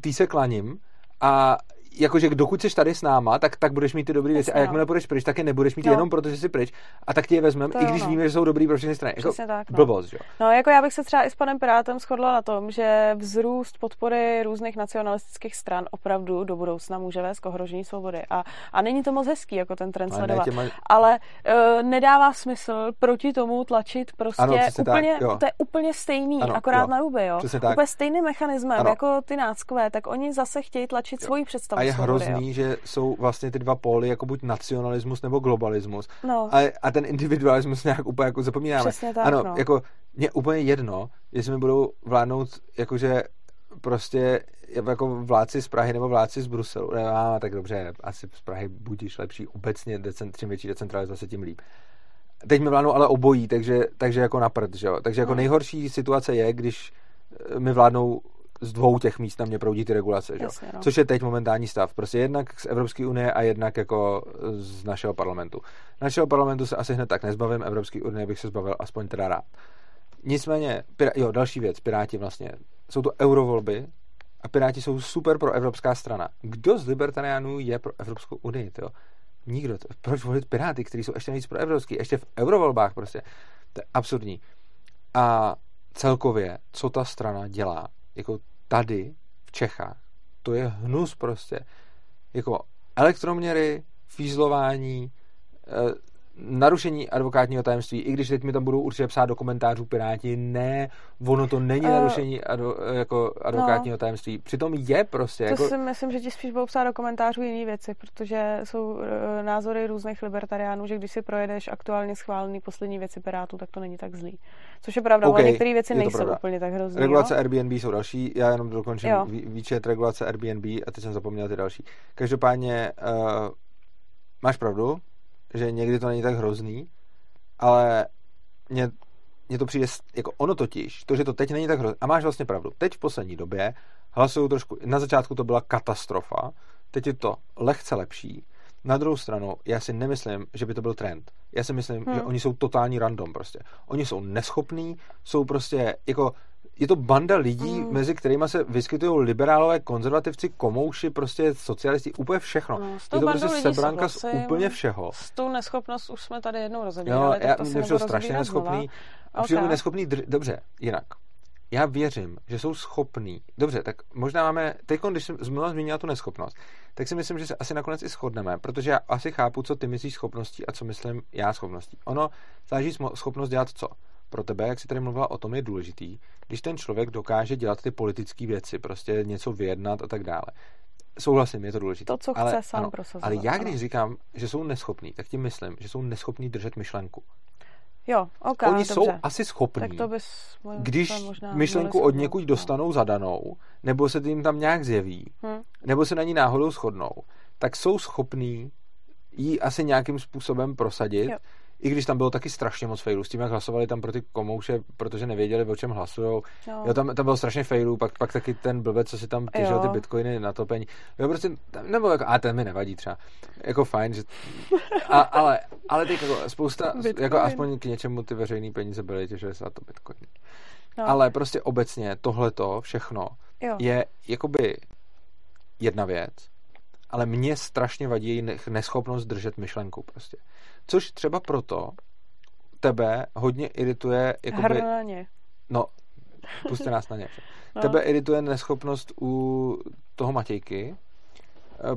tý se klaním a jakože dokud jsi tady s náma, tak, tak budeš mít ty dobré věci. A jakmile no. budeš pryč, tak je nebudeš mít no. jenom proto, že jsi pryč. A tak ti je vezmeme, i když no. víme, že jsou dobrý pro všechny strany. Jako tak, no. blbost, jo. No, jako já bych se třeba i s panem Pirátem shodla na tom, že vzrůst podpory různých nacionalistických stran opravdu do budoucna může vést k ohrožení svobody. A, a není to moc hezký, jako ten trend sledovat. Ne, Ale uh, nedává smysl proti tomu tlačit prostě ano, úplně, tak, to je úplně stejný, ano, akorát jo. na ruby, jo. Úplně stejným mechanismem, ano. jako ty náckové, tak oni zase chtějí tlačit jo. svoji představu je hrozný, jo. že jsou vlastně ty dva póly, jako buď nacionalismus nebo globalismus. No. A, a ten individualismus nějak úplně jako zapomínáme. Přesně tak, ano, no. jako mě úplně jedno, jestli mi budou vládnout jakože prostě jako vládci z Prahy nebo vládci z Bruselu. Ne, a, tak dobře, asi z Prahy budíš lepší obecně, decent, čím větší decentralizace, tím líp. Teď mi vládnou ale obojí, takže, takže jako na prd, že jo? Takže jako hmm. nejhorší situace je, když mi vládnou z dvou těch míst na mě proudí ty regulace, že? Jasně, no. což je teď momentální stav. Prostě jednak z Evropské unie a jednak jako z našeho parlamentu. Našeho parlamentu se asi hned tak nezbavím, Evropské unie bych se zbavil aspoň teda rád. Nicméně, pira- jo, další věc, Piráti vlastně, jsou to eurovolby a Piráti jsou super pro evropská strana. Kdo z libertariánů je pro Evropskou unii, jo? Nikdo. Proč volit Piráty, kteří jsou ještě víc pro evropský, ještě v eurovolbách prostě. To je absurdní. A celkově, co ta strana dělá, jako tady v Čechách, to je hnus prostě. Jako elektroměry, fízlování, eh, narušení advokátního tajemství, i když teď mi tam budou určitě psát do komentářů Piráti, ne, ono to není uh, narušení advo, jako advokátního no, tajemství. Přitom je prostě. To jako... si myslím, že ti spíš budou psát do komentářů jiné věci, protože jsou uh, názory různých libertariánů, že když si projedeš aktuálně schválený poslední věci Pirátů, tak to není tak zlý. Což je pravda, okay, ale některé věci nejsou pravda. úplně tak hrozné. Regulace jo? Airbnb jsou další, já jenom dokončím výčet regulace Airbnb a teď jsem zapomněl ty další. Každopádně uh, máš pravdu, že někdy to není tak hrozný, ale mně, mně to přijde, jako ono totiž, to, že to teď není tak hrozný, a máš vlastně pravdu, teď v poslední době hlasují trošku, na začátku to byla katastrofa, teď je to lehce lepší, na druhou stranu, já si nemyslím, že by to byl trend. Já si myslím, hmm. že oni jsou totální random prostě. Oni jsou neschopní, jsou prostě jako je to banda lidí, mm. mezi kterými se vyskytují liberálové, konzervativci, komouši, prostě socialisti, úplně všechno. No, je to prostě sebranka z úplně všeho. S tou neschopnost už jsme tady jednou rozebírali. Jo, já to mě strašně neschopný. Okay. Přijdu neschopný, dr- dobře, jinak. Já věřím, že jsou schopní. Dobře, tak možná máme, teď, když jsem zmínila zmínila tu neschopnost, tak si myslím, že se asi nakonec i shodneme, protože já asi chápu, co ty myslíš schopností a co myslím já schopností. Ono záleží schopnost dělat co pro tebe, jak jsi tady mluvila o tom, je důležitý, když ten člověk dokáže dělat ty politické věci, prostě něco vyjednat a tak dále. Souhlasím, je to důležité. To, co ale, chce sám ano, prosazovat. Ale já, když ano. říkám, že jsou neschopní, tak tím myslím, že jsou neschopní držet myšlenku. Jo, ok, Oni dobře. jsou asi schopní, tak to bys, když myšlenku od někud no. dostanou zadanou, nebo se tím tam nějak zjeví, hmm. nebo se na ní náhodou shodnou, tak jsou schopní ji asi nějakým způsobem prosadit, jo i když tam bylo taky strašně moc failů, s tím, jak hlasovali tam pro ty komouše, protože nevěděli, o čem hlasují. Jo. tam, tam bylo strašně failů, pak, pak taky ten blbec, co si tam těžil ty bitcoiny na topení. Jo, prostě, nebo jako, a ten mi nevadí třeba. Jako fajn, že, a, ale, ale teď jako spousta, Bitcoin. jako aspoň k něčemu ty veřejné peníze byly, těžili se na to bitcoiny. No. Ale prostě obecně tohleto všechno jo. je jakoby jedna věc, ale mě strašně vadí neschopnost držet myšlenku prostě. Což třeba proto tebe hodně irituje... Jakoby, na ně. No, puste nás na ně. No. Tebe irituje neschopnost u toho Matějky, eh,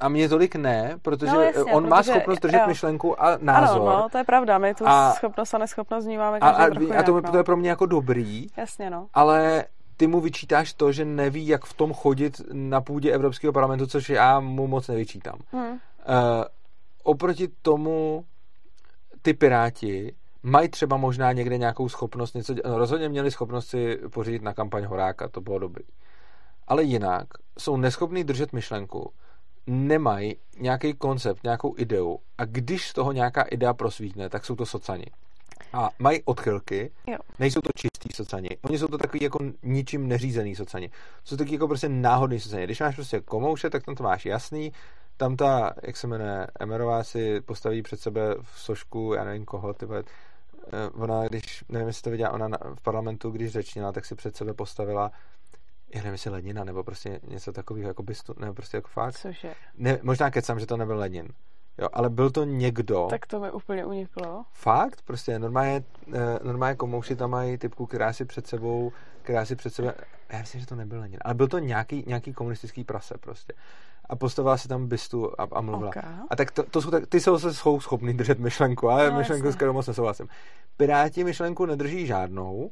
a mě tolik ne, protože no, jasně, on protože, má schopnost držet jo. myšlenku a názor. Ano, no, to je pravda, my tu a, schopnost a neschopnost vnímáme a, a, trochu a to, jinak, no. to je pro mě jako dobrý, Jasně, no. ale ty mu vyčítáš to, že neví, jak v tom chodit na půdě Evropského parlamentu, což já mu moc nevyčítám. Hmm. Uh, oproti tomu ty piráti mají třeba možná někde nějakou schopnost něco dělat. No, rozhodně měli schopnost si pořídit na kampaň Horáka, to bylo dobrý. Ale jinak jsou neschopní držet myšlenku, nemají nějaký koncept, nějakou ideu a když z toho nějaká idea prosvítne, tak jsou to socani. A mají odchylky, jo. nejsou to čistý socani. Oni jsou to takový jako ničím neřízený socani. Jsou taky jako prostě náhodný socani. Když máš prostě komouše, tak tam to máš jasný, tam ta, jak se jmenuje, Emerová si postaví před sebe v sošku, já nevím koho, ty eh, ona, když, nevím, jestli to viděla, ona v parlamentu, když řečnila, tak si před sebe postavila já nevím, jestli Lenina, nebo prostě něco takového, jako bystu, nebo prostě jako fakt. Cože? Ne, možná kecám, že to nebyl Lenin. Jo, ale byl to někdo. Tak to mi úplně uniklo. Fakt? Prostě normálně, eh, normálně komouši tam mají typku, která si před sebou, která si před sebou, já myslím, že to nebyl Lenin, ale byl to nějaký, nějaký komunistický prase prostě a postavila si tam bystu a, a mluvila. Okay. A tak to, to jsou, tak, ty jsou se jsou schopný držet myšlenku, ale no, myšlenku, jasně. s kterou moc nesouhlasím. Piráti myšlenku nedrží žádnou,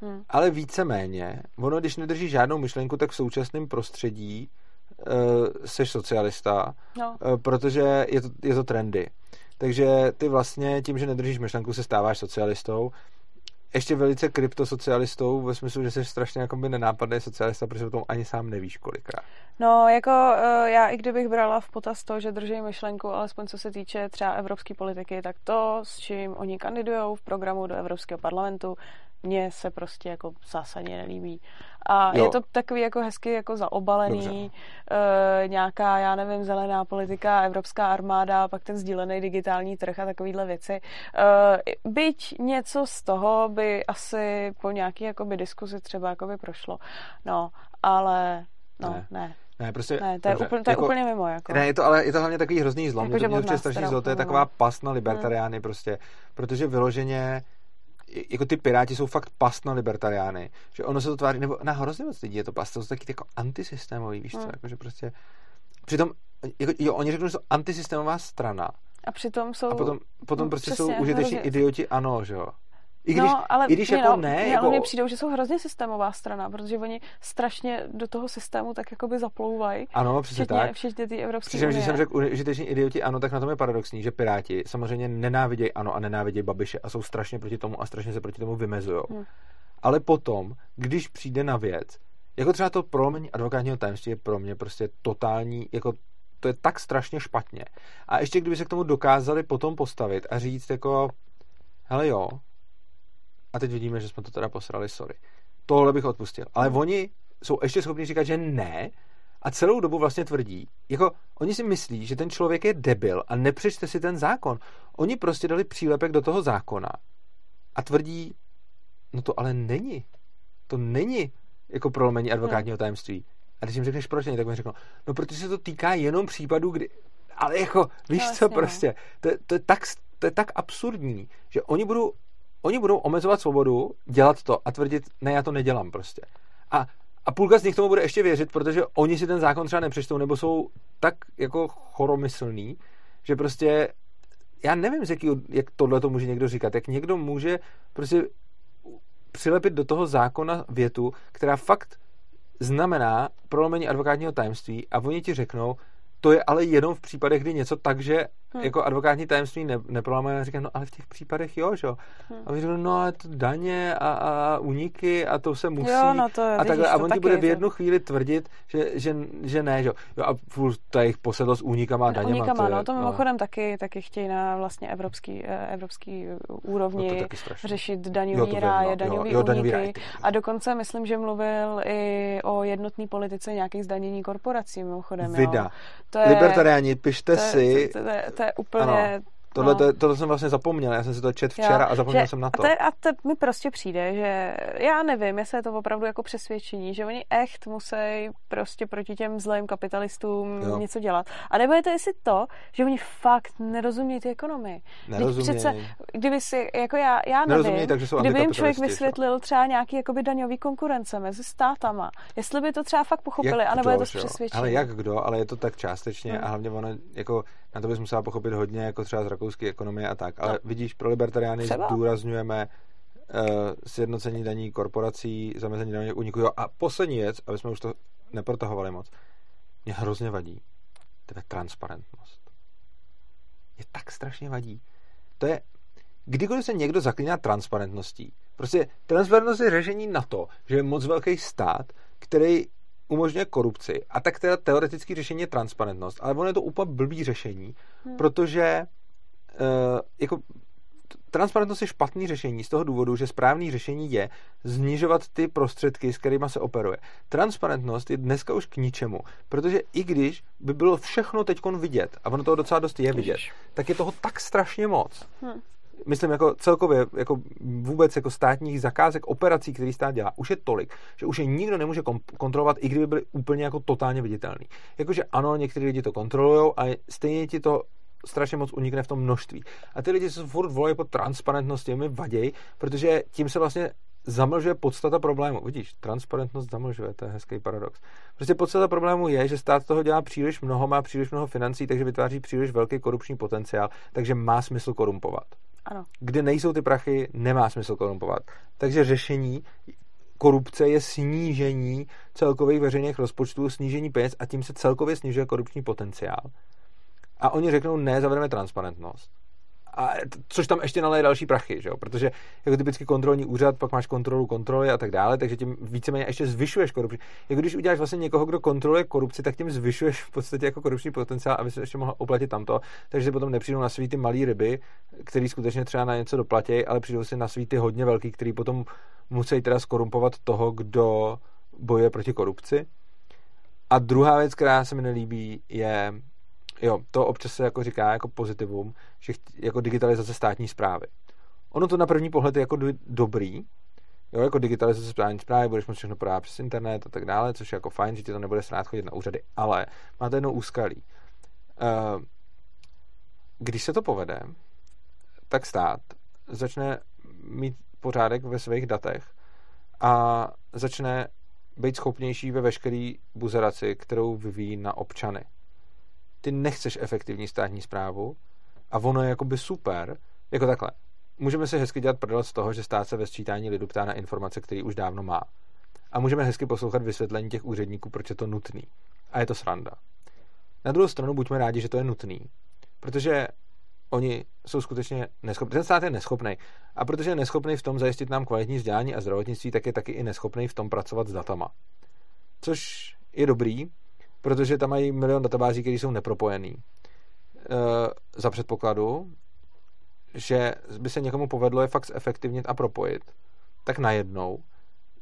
hmm. ale víceméně, ono, když nedrží žádnou myšlenku, tak v současném prostředí uh, seš socialista, no. uh, protože je to, je to trendy. Takže ty vlastně tím, že nedržíš myšlenku, se stáváš socialistou ještě velice kryptosocialistou ve smyslu, že jsi strašně jakoby nenápadný socialista, protože o tom ani sám nevíš kolikrát. No, jako uh, já i kdybych brala v potaz to, že drží myšlenku, alespoň co se týče třeba evropské politiky, tak to, s čím oni kandidují v programu do Evropského parlamentu, mně se prostě jako zásadně nelíbí. A jo. je to takový jako hezky jako zaobalený, e, nějaká, já nevím, zelená politika, evropská armáda, pak ten sdílený digitální trh a takovýhle věci. E, byť něco z toho by asi po nějaký jakoby diskuzi třeba jakoby prošlo. No, ale no, ne. ne. Ne, prostě, ne, to je, dobře, úplně, to je jako, úplně mimo. Jako. Ne, je to, ale je to hlavně takový hrozný zlom. Jako, je to mě strašný zlo, to je taková past na libertariány hmm. prostě, protože vyloženě jako ty piráti jsou fakt past na libertariány, že ono se to tváří, nebo na hrozně moc lidí je to past, to jsou taky jako antisystémový, víš co, hmm. jako, že prostě, přitom, jako, jo, oni řeknou, že jsou antisystémová strana, A přitom jsou... A potom, potom prostě přesně, jsou užiteční idioti, ano, že jo. I když, no, ale i když jako no, ne... Mě, jako... ale mně přijdou, že jsou hrozně systémová strana, protože oni strašně do toho systému tak jakoby zaplouvají. Ano, přesně včetně, tak. Včetně ty Evropské Přičemž, když jsem řekl užiteční idioti, ano, tak na tom je paradoxní, že Piráti samozřejmě nenávidějí ano a nenávidějí Babiše a jsou strašně proti tomu a strašně se proti tomu vymezují. Hmm. Ale potom, když přijde na věc, jako třeba to prolomení advokátního tajemství je pro mě prostě totální, jako to je tak strašně špatně. A ještě kdyby se k tomu dokázali potom postavit a říct jako, hele jo, a teď vidíme, že jsme to teda posrali, sorry. Tohle bych odpustil. Ale hmm. oni jsou ještě schopni říkat, že ne, a celou dobu vlastně tvrdí, jako oni si myslí, že ten člověk je debil a nepřečte si ten zákon. Oni prostě dali přílepek do toho zákona a tvrdí, no to ale není. To není jako prolomení advokátního tajemství. A když jim řekneš proč není, tak mi řeknou, no protože se to týká jenom případů, kdy... Ale jako, víš no, co no. prostě, to, to, je tak, to je tak absurdní, že oni budou, oni budou omezovat svobodu, dělat to a tvrdit, ne, já to nedělám prostě. A, a půlka z nich tomu bude ještě věřit, protože oni si ten zákon třeba nepřečtou, nebo jsou tak jako choromyslný, že prostě já nevím, z jaký, jak tohle to může někdo říkat, jak někdo může prostě přilepit do toho zákona větu, která fakt znamená prolomení advokátního tajemství a oni ti řeknou, to je ale jenom v případech, kdy něco tak, že hmm. jako advokátní tajemství ne, neprolámají a říkám, no ale v těch případech jo, že jo. Hmm. A říkám, no ale to daně a, a uniky a to se musí. Jo, no to, a, takhle, a on ti bude v jednu chvíli tvrdit, že, že, že ne, že jo. jo a furt ta jejich posedlost únikama a daněma. Unikama, to no to mimochodem no. taky, taky chtějí na vlastně evropský, eh, evropský úrovni no řešit daňový ráje, daňový jo, úniky. A dokonce myslím, že mluvil i o jednotné politice nějakých zdanění korporací mimochodem. Vida. Jo. To je, Libertariáni, pište to je, si. To, to, to, to je úplně... Ano Tohle, no. to, tohle jsem vlastně zapomněl, já jsem si to čet včera jo, a zapomněl že, jsem na to. A to, a to mi prostě přijde, že já nevím, jestli je to opravdu jako přesvědčení, že oni echt musí prostě proti těm zlým kapitalistům jo. něco dělat. A nebo je to jestli to, že oni fakt nerozumí ty ekonomii. Nerozumí. Přece, kdyby si, jako já, já nevím, takže jsou kdyby jim člověk vysvětlil třeba nějaký jakoby daňový konkurence mezi státama, jestli by to třeba fakt pochopili, jak anebo kdo, je to přesvědčení. Ale jak kdo, ale je to tak částečně hmm. a hlavně ono, jako na to bys musela pochopit hodně, jako třeba z rakouské ekonomie a tak. Ale no. vidíš, pro libertariány třeba. zdůrazňujeme uh, sjednocení daní korporací, zamezení daní uniku. Jo, a poslední věc, aby jsme už to neprotahovali moc, mě hrozně vadí, to je transparentnost. Je tak strašně vadí. To je, kdykoliv se někdo zaklíná transparentností, prostě transparentnost je řešení na to, že je moc velký stát, který umožňuje korupci. A tak teda teoretické řešení je transparentnost, ale ono je to úplně blbý řešení, hmm. protože uh, jako transparentnost je špatný řešení z toho důvodu, že správný řešení je znižovat ty prostředky, s kterými se operuje. Transparentnost je dneska už k ničemu, protože i když by bylo všechno teď vidět, a ono toho docela dost je vidět, tak je toho tak strašně moc, hmm myslím jako celkově, jako vůbec jako státních zakázek, operací, který stát dělá, už je tolik, že už je nikdo nemůže kontrolovat, i kdyby byly úplně jako totálně viditelný. Jakože ano, někteří lidi to kontrolují a stejně ti to strašně moc unikne v tom množství. A ty lidi se furt volají po transparentnosti, mi vaděj, protože tím se vlastně zamlžuje podstata problému. Vidíš, transparentnost zamlžuje, to je hezký paradox. Prostě podstata problému je, že stát toho dělá příliš mnoho, má příliš mnoho financí, takže vytváří příliš velký korupční potenciál, takže má smysl korumpovat. Ano. Kde nejsou ty prachy, nemá smysl korumpovat. Takže řešení korupce je snížení celkových veřejných rozpočtů, snížení peněz a tím se celkově snižuje korupční potenciál. A oni řeknou, ne, zavedeme transparentnost a což tam ještě naleje další prachy, že jo? protože jako typicky kontrolní úřad, pak máš kontrolu kontroly a tak dále, takže tím víceméně ještě zvyšuješ korupci. Jako když uděláš vlastně někoho, kdo kontroluje korupci, tak tím zvyšuješ v podstatě jako korupční potenciál, aby se ještě mohl oplatit tamto, takže si potom nepřijdou na svý ty malý ryby, který skutečně třeba na něco doplatí, ale přijdou si na svý ty hodně velký, který potom musí teda skorumpovat toho, kdo bojuje proti korupci. A druhá věc, která se mi nelíbí, je jo, to občas se jako říká jako pozitivum, že jako digitalizace státní zprávy. Ono to na první pohled je jako dobrý, jo, jako digitalizace státní zprávy, budeš moct všechno podávat přes internet a tak dále, což je jako fajn, že ti to nebude snad chodit na úřady, ale máte jedno úskalí. Eh, když se to povede, tak stát začne mít pořádek ve svých datech a začne být schopnější ve veškeré buzeraci, kterou vyvíjí na občany ty nechceš efektivní státní zprávu, A ono je jakoby super, jako takhle. Můžeme si hezky dělat prdel z toho, že stát se ve sčítání lidu ptá na informace, které už dávno má. A můžeme hezky poslouchat vysvětlení těch úředníků, proč je to nutný. A je to sranda. Na druhou stranu buďme rádi, že to je nutný, protože oni jsou skutečně neschopní. Ten stát je neschopný. A protože je neschopný v tom zajistit nám kvalitní vzdělání a zdravotnictví, tak je taky i neschopný v tom pracovat s datama. Což je dobrý, protože tam mají milion databází, které jsou nepropojený. E, za předpokladu, že by se někomu povedlo je fakt zefektivnit a propojit, tak najednou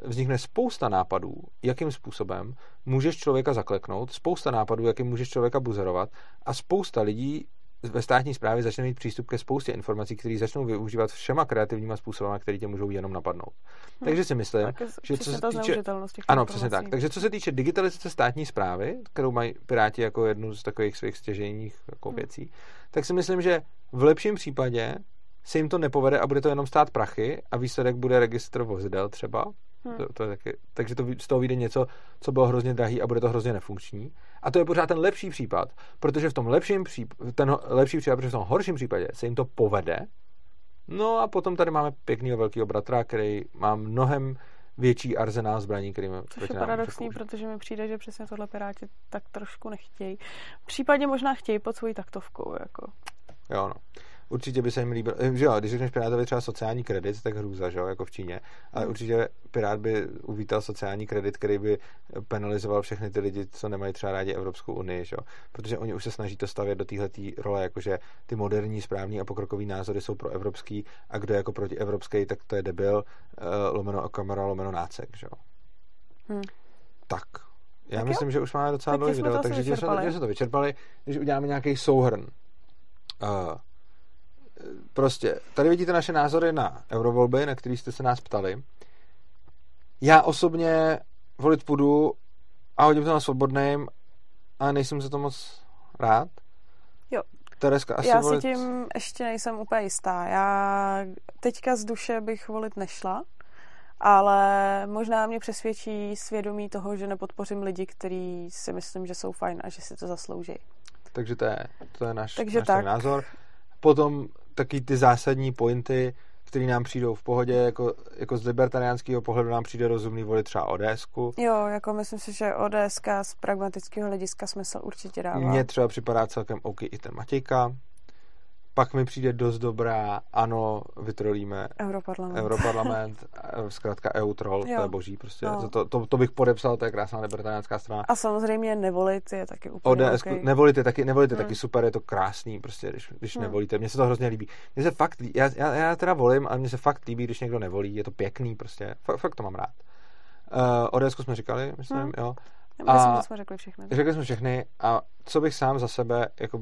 vznikne spousta nápadů, jakým způsobem můžeš člověka zakleknout, spousta nápadů, jakým můžeš člověka buzerovat a spousta lidí ve státní správě začne mít přístup ke spoustě informací, které začnou využívat všema kreativníma způsoby, které tě můžou jenom napadnout. Hmm. Takže si myslím, že co se týče... Ano, přesně tak. Takže co se týče digitalizace státní zprávy, kterou mají Piráti jako jednu z takových svých stěžejních jako hmm. věcí, tak si myslím, že v lepším případě se jim to nepovede a bude to jenom stát prachy a výsledek bude registr vozidel třeba, Hmm. To, to je taky, takže to, z toho vyjde něco, co bylo hrozně drahý a bude to hrozně nefunkční. A to je pořád ten lepší případ, protože v tom lepším případě, ten lepší případ, protože v tom horším případě se jim to povede. No a potom tady máme pěknýho velkého bratra, který má mnohem větší arzenál zbraní, který Což je paradoxní, protože mi přijde, že přesně tohle Piráti tak trošku nechtějí. Případně možná chtějí pod svojí taktovkou. Jako. Jo, no určitě by se jim líbilo, eh, že jo, když řekneš Pirátovi třeba sociální kredit, tak hrůza, že jo, jako v Číně, ale hmm. určitě Pirát by uvítal sociální kredit, který by penalizoval všechny ty lidi, co nemají třeba rádi Evropskou unii, že jo, protože oni už se snaží to stavět do téhle role, jakože ty moderní, správní a pokrokový názory jsou pro evropský a kdo je jako proti evropský, tak to je debil, uh, lomeno kamera, lomeno nácek, že jo. Hmm. Tak, já tak myslím, jo? že už máme docela dlouhý video, takže jsme, jsme to vyčerpali, když uděláme nějaký souhrn uh, prostě, tady vidíte naše názory na eurovolby, na který jste se nás ptali. Já osobně volit půjdu a hodím to na svobodným a nejsem za to moc rád. Jo. Tereska, asi Já volit... si tím ještě nejsem úplně jistá. Já teďka z duše bych volit nešla, ale možná mě přesvědčí svědomí toho, že nepodpořím lidi, kteří si myslím, že jsou fajn a že si to zaslouží. Takže to je, to je náš, Takže náš tak. názor. Potom taky ty zásadní pointy, které nám přijdou v pohodě, jako, jako z libertariánského pohledu nám přijde rozumný volit třeba ods Jo, jako myslím si, že ODS z pragmatického hlediska smysl určitě dává. Mně třeba připadá celkem OK i ten Matějka pak mi přijde dost dobrá, ano, vytrolíme Europarlament, Europarlament zkrátka EUTROL, to je boží, prostě, no. to, to, to, bych podepsal, to je krásná libertariánská strana. A samozřejmě nevolit je taky úplně ODS, okay. Nevolit je taky, nevolit je hmm. taky super, je to krásný, prostě, když, když hmm. nevolíte, mně se to hrozně líbí. Mně se fakt, já, já, já teda volím, ale mně se fakt líbí, když někdo nevolí, je to pěkný, prostě, fakt, fakt to mám rád. Uh, ODS jsme říkali, myslím, hmm. jo. A myslím, že jsme řekli všechny. Řekli jsme všechny a co bych sám za sebe jako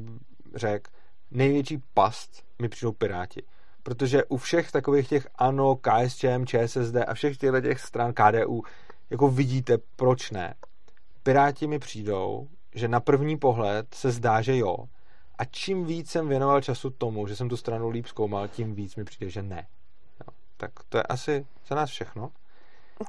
řekl, největší past mi přijdou Piráti. Protože u všech takových těch ANO, KSČM, ČSSD a všech těchto těch stran KDU, jako vidíte, proč ne. Piráti mi přijdou, že na první pohled se zdá, že jo. A čím víc jsem věnoval času tomu, že jsem tu stranu líp zkoumal, tím víc mi přijde, že ne. Jo. Tak to je asi za nás všechno.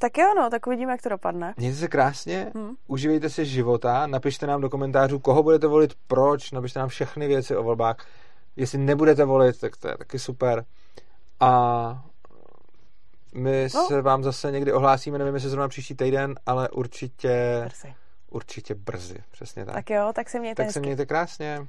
Tak jo, no, tak uvidíme, jak to dopadne. Mějte se krásně, hmm. uživejte si života, napište nám do komentářů, koho budete volit, proč, napište nám všechny věci o volbách. Jestli nebudete volit, tak to je taky super. A my no. se vám zase někdy ohlásíme, nevím, jestli zrovna příští týden, ale určitě... Brzy. Určitě brzy, přesně tak. Tak jo, tak se mějte Tak hezky. se mějte krásně.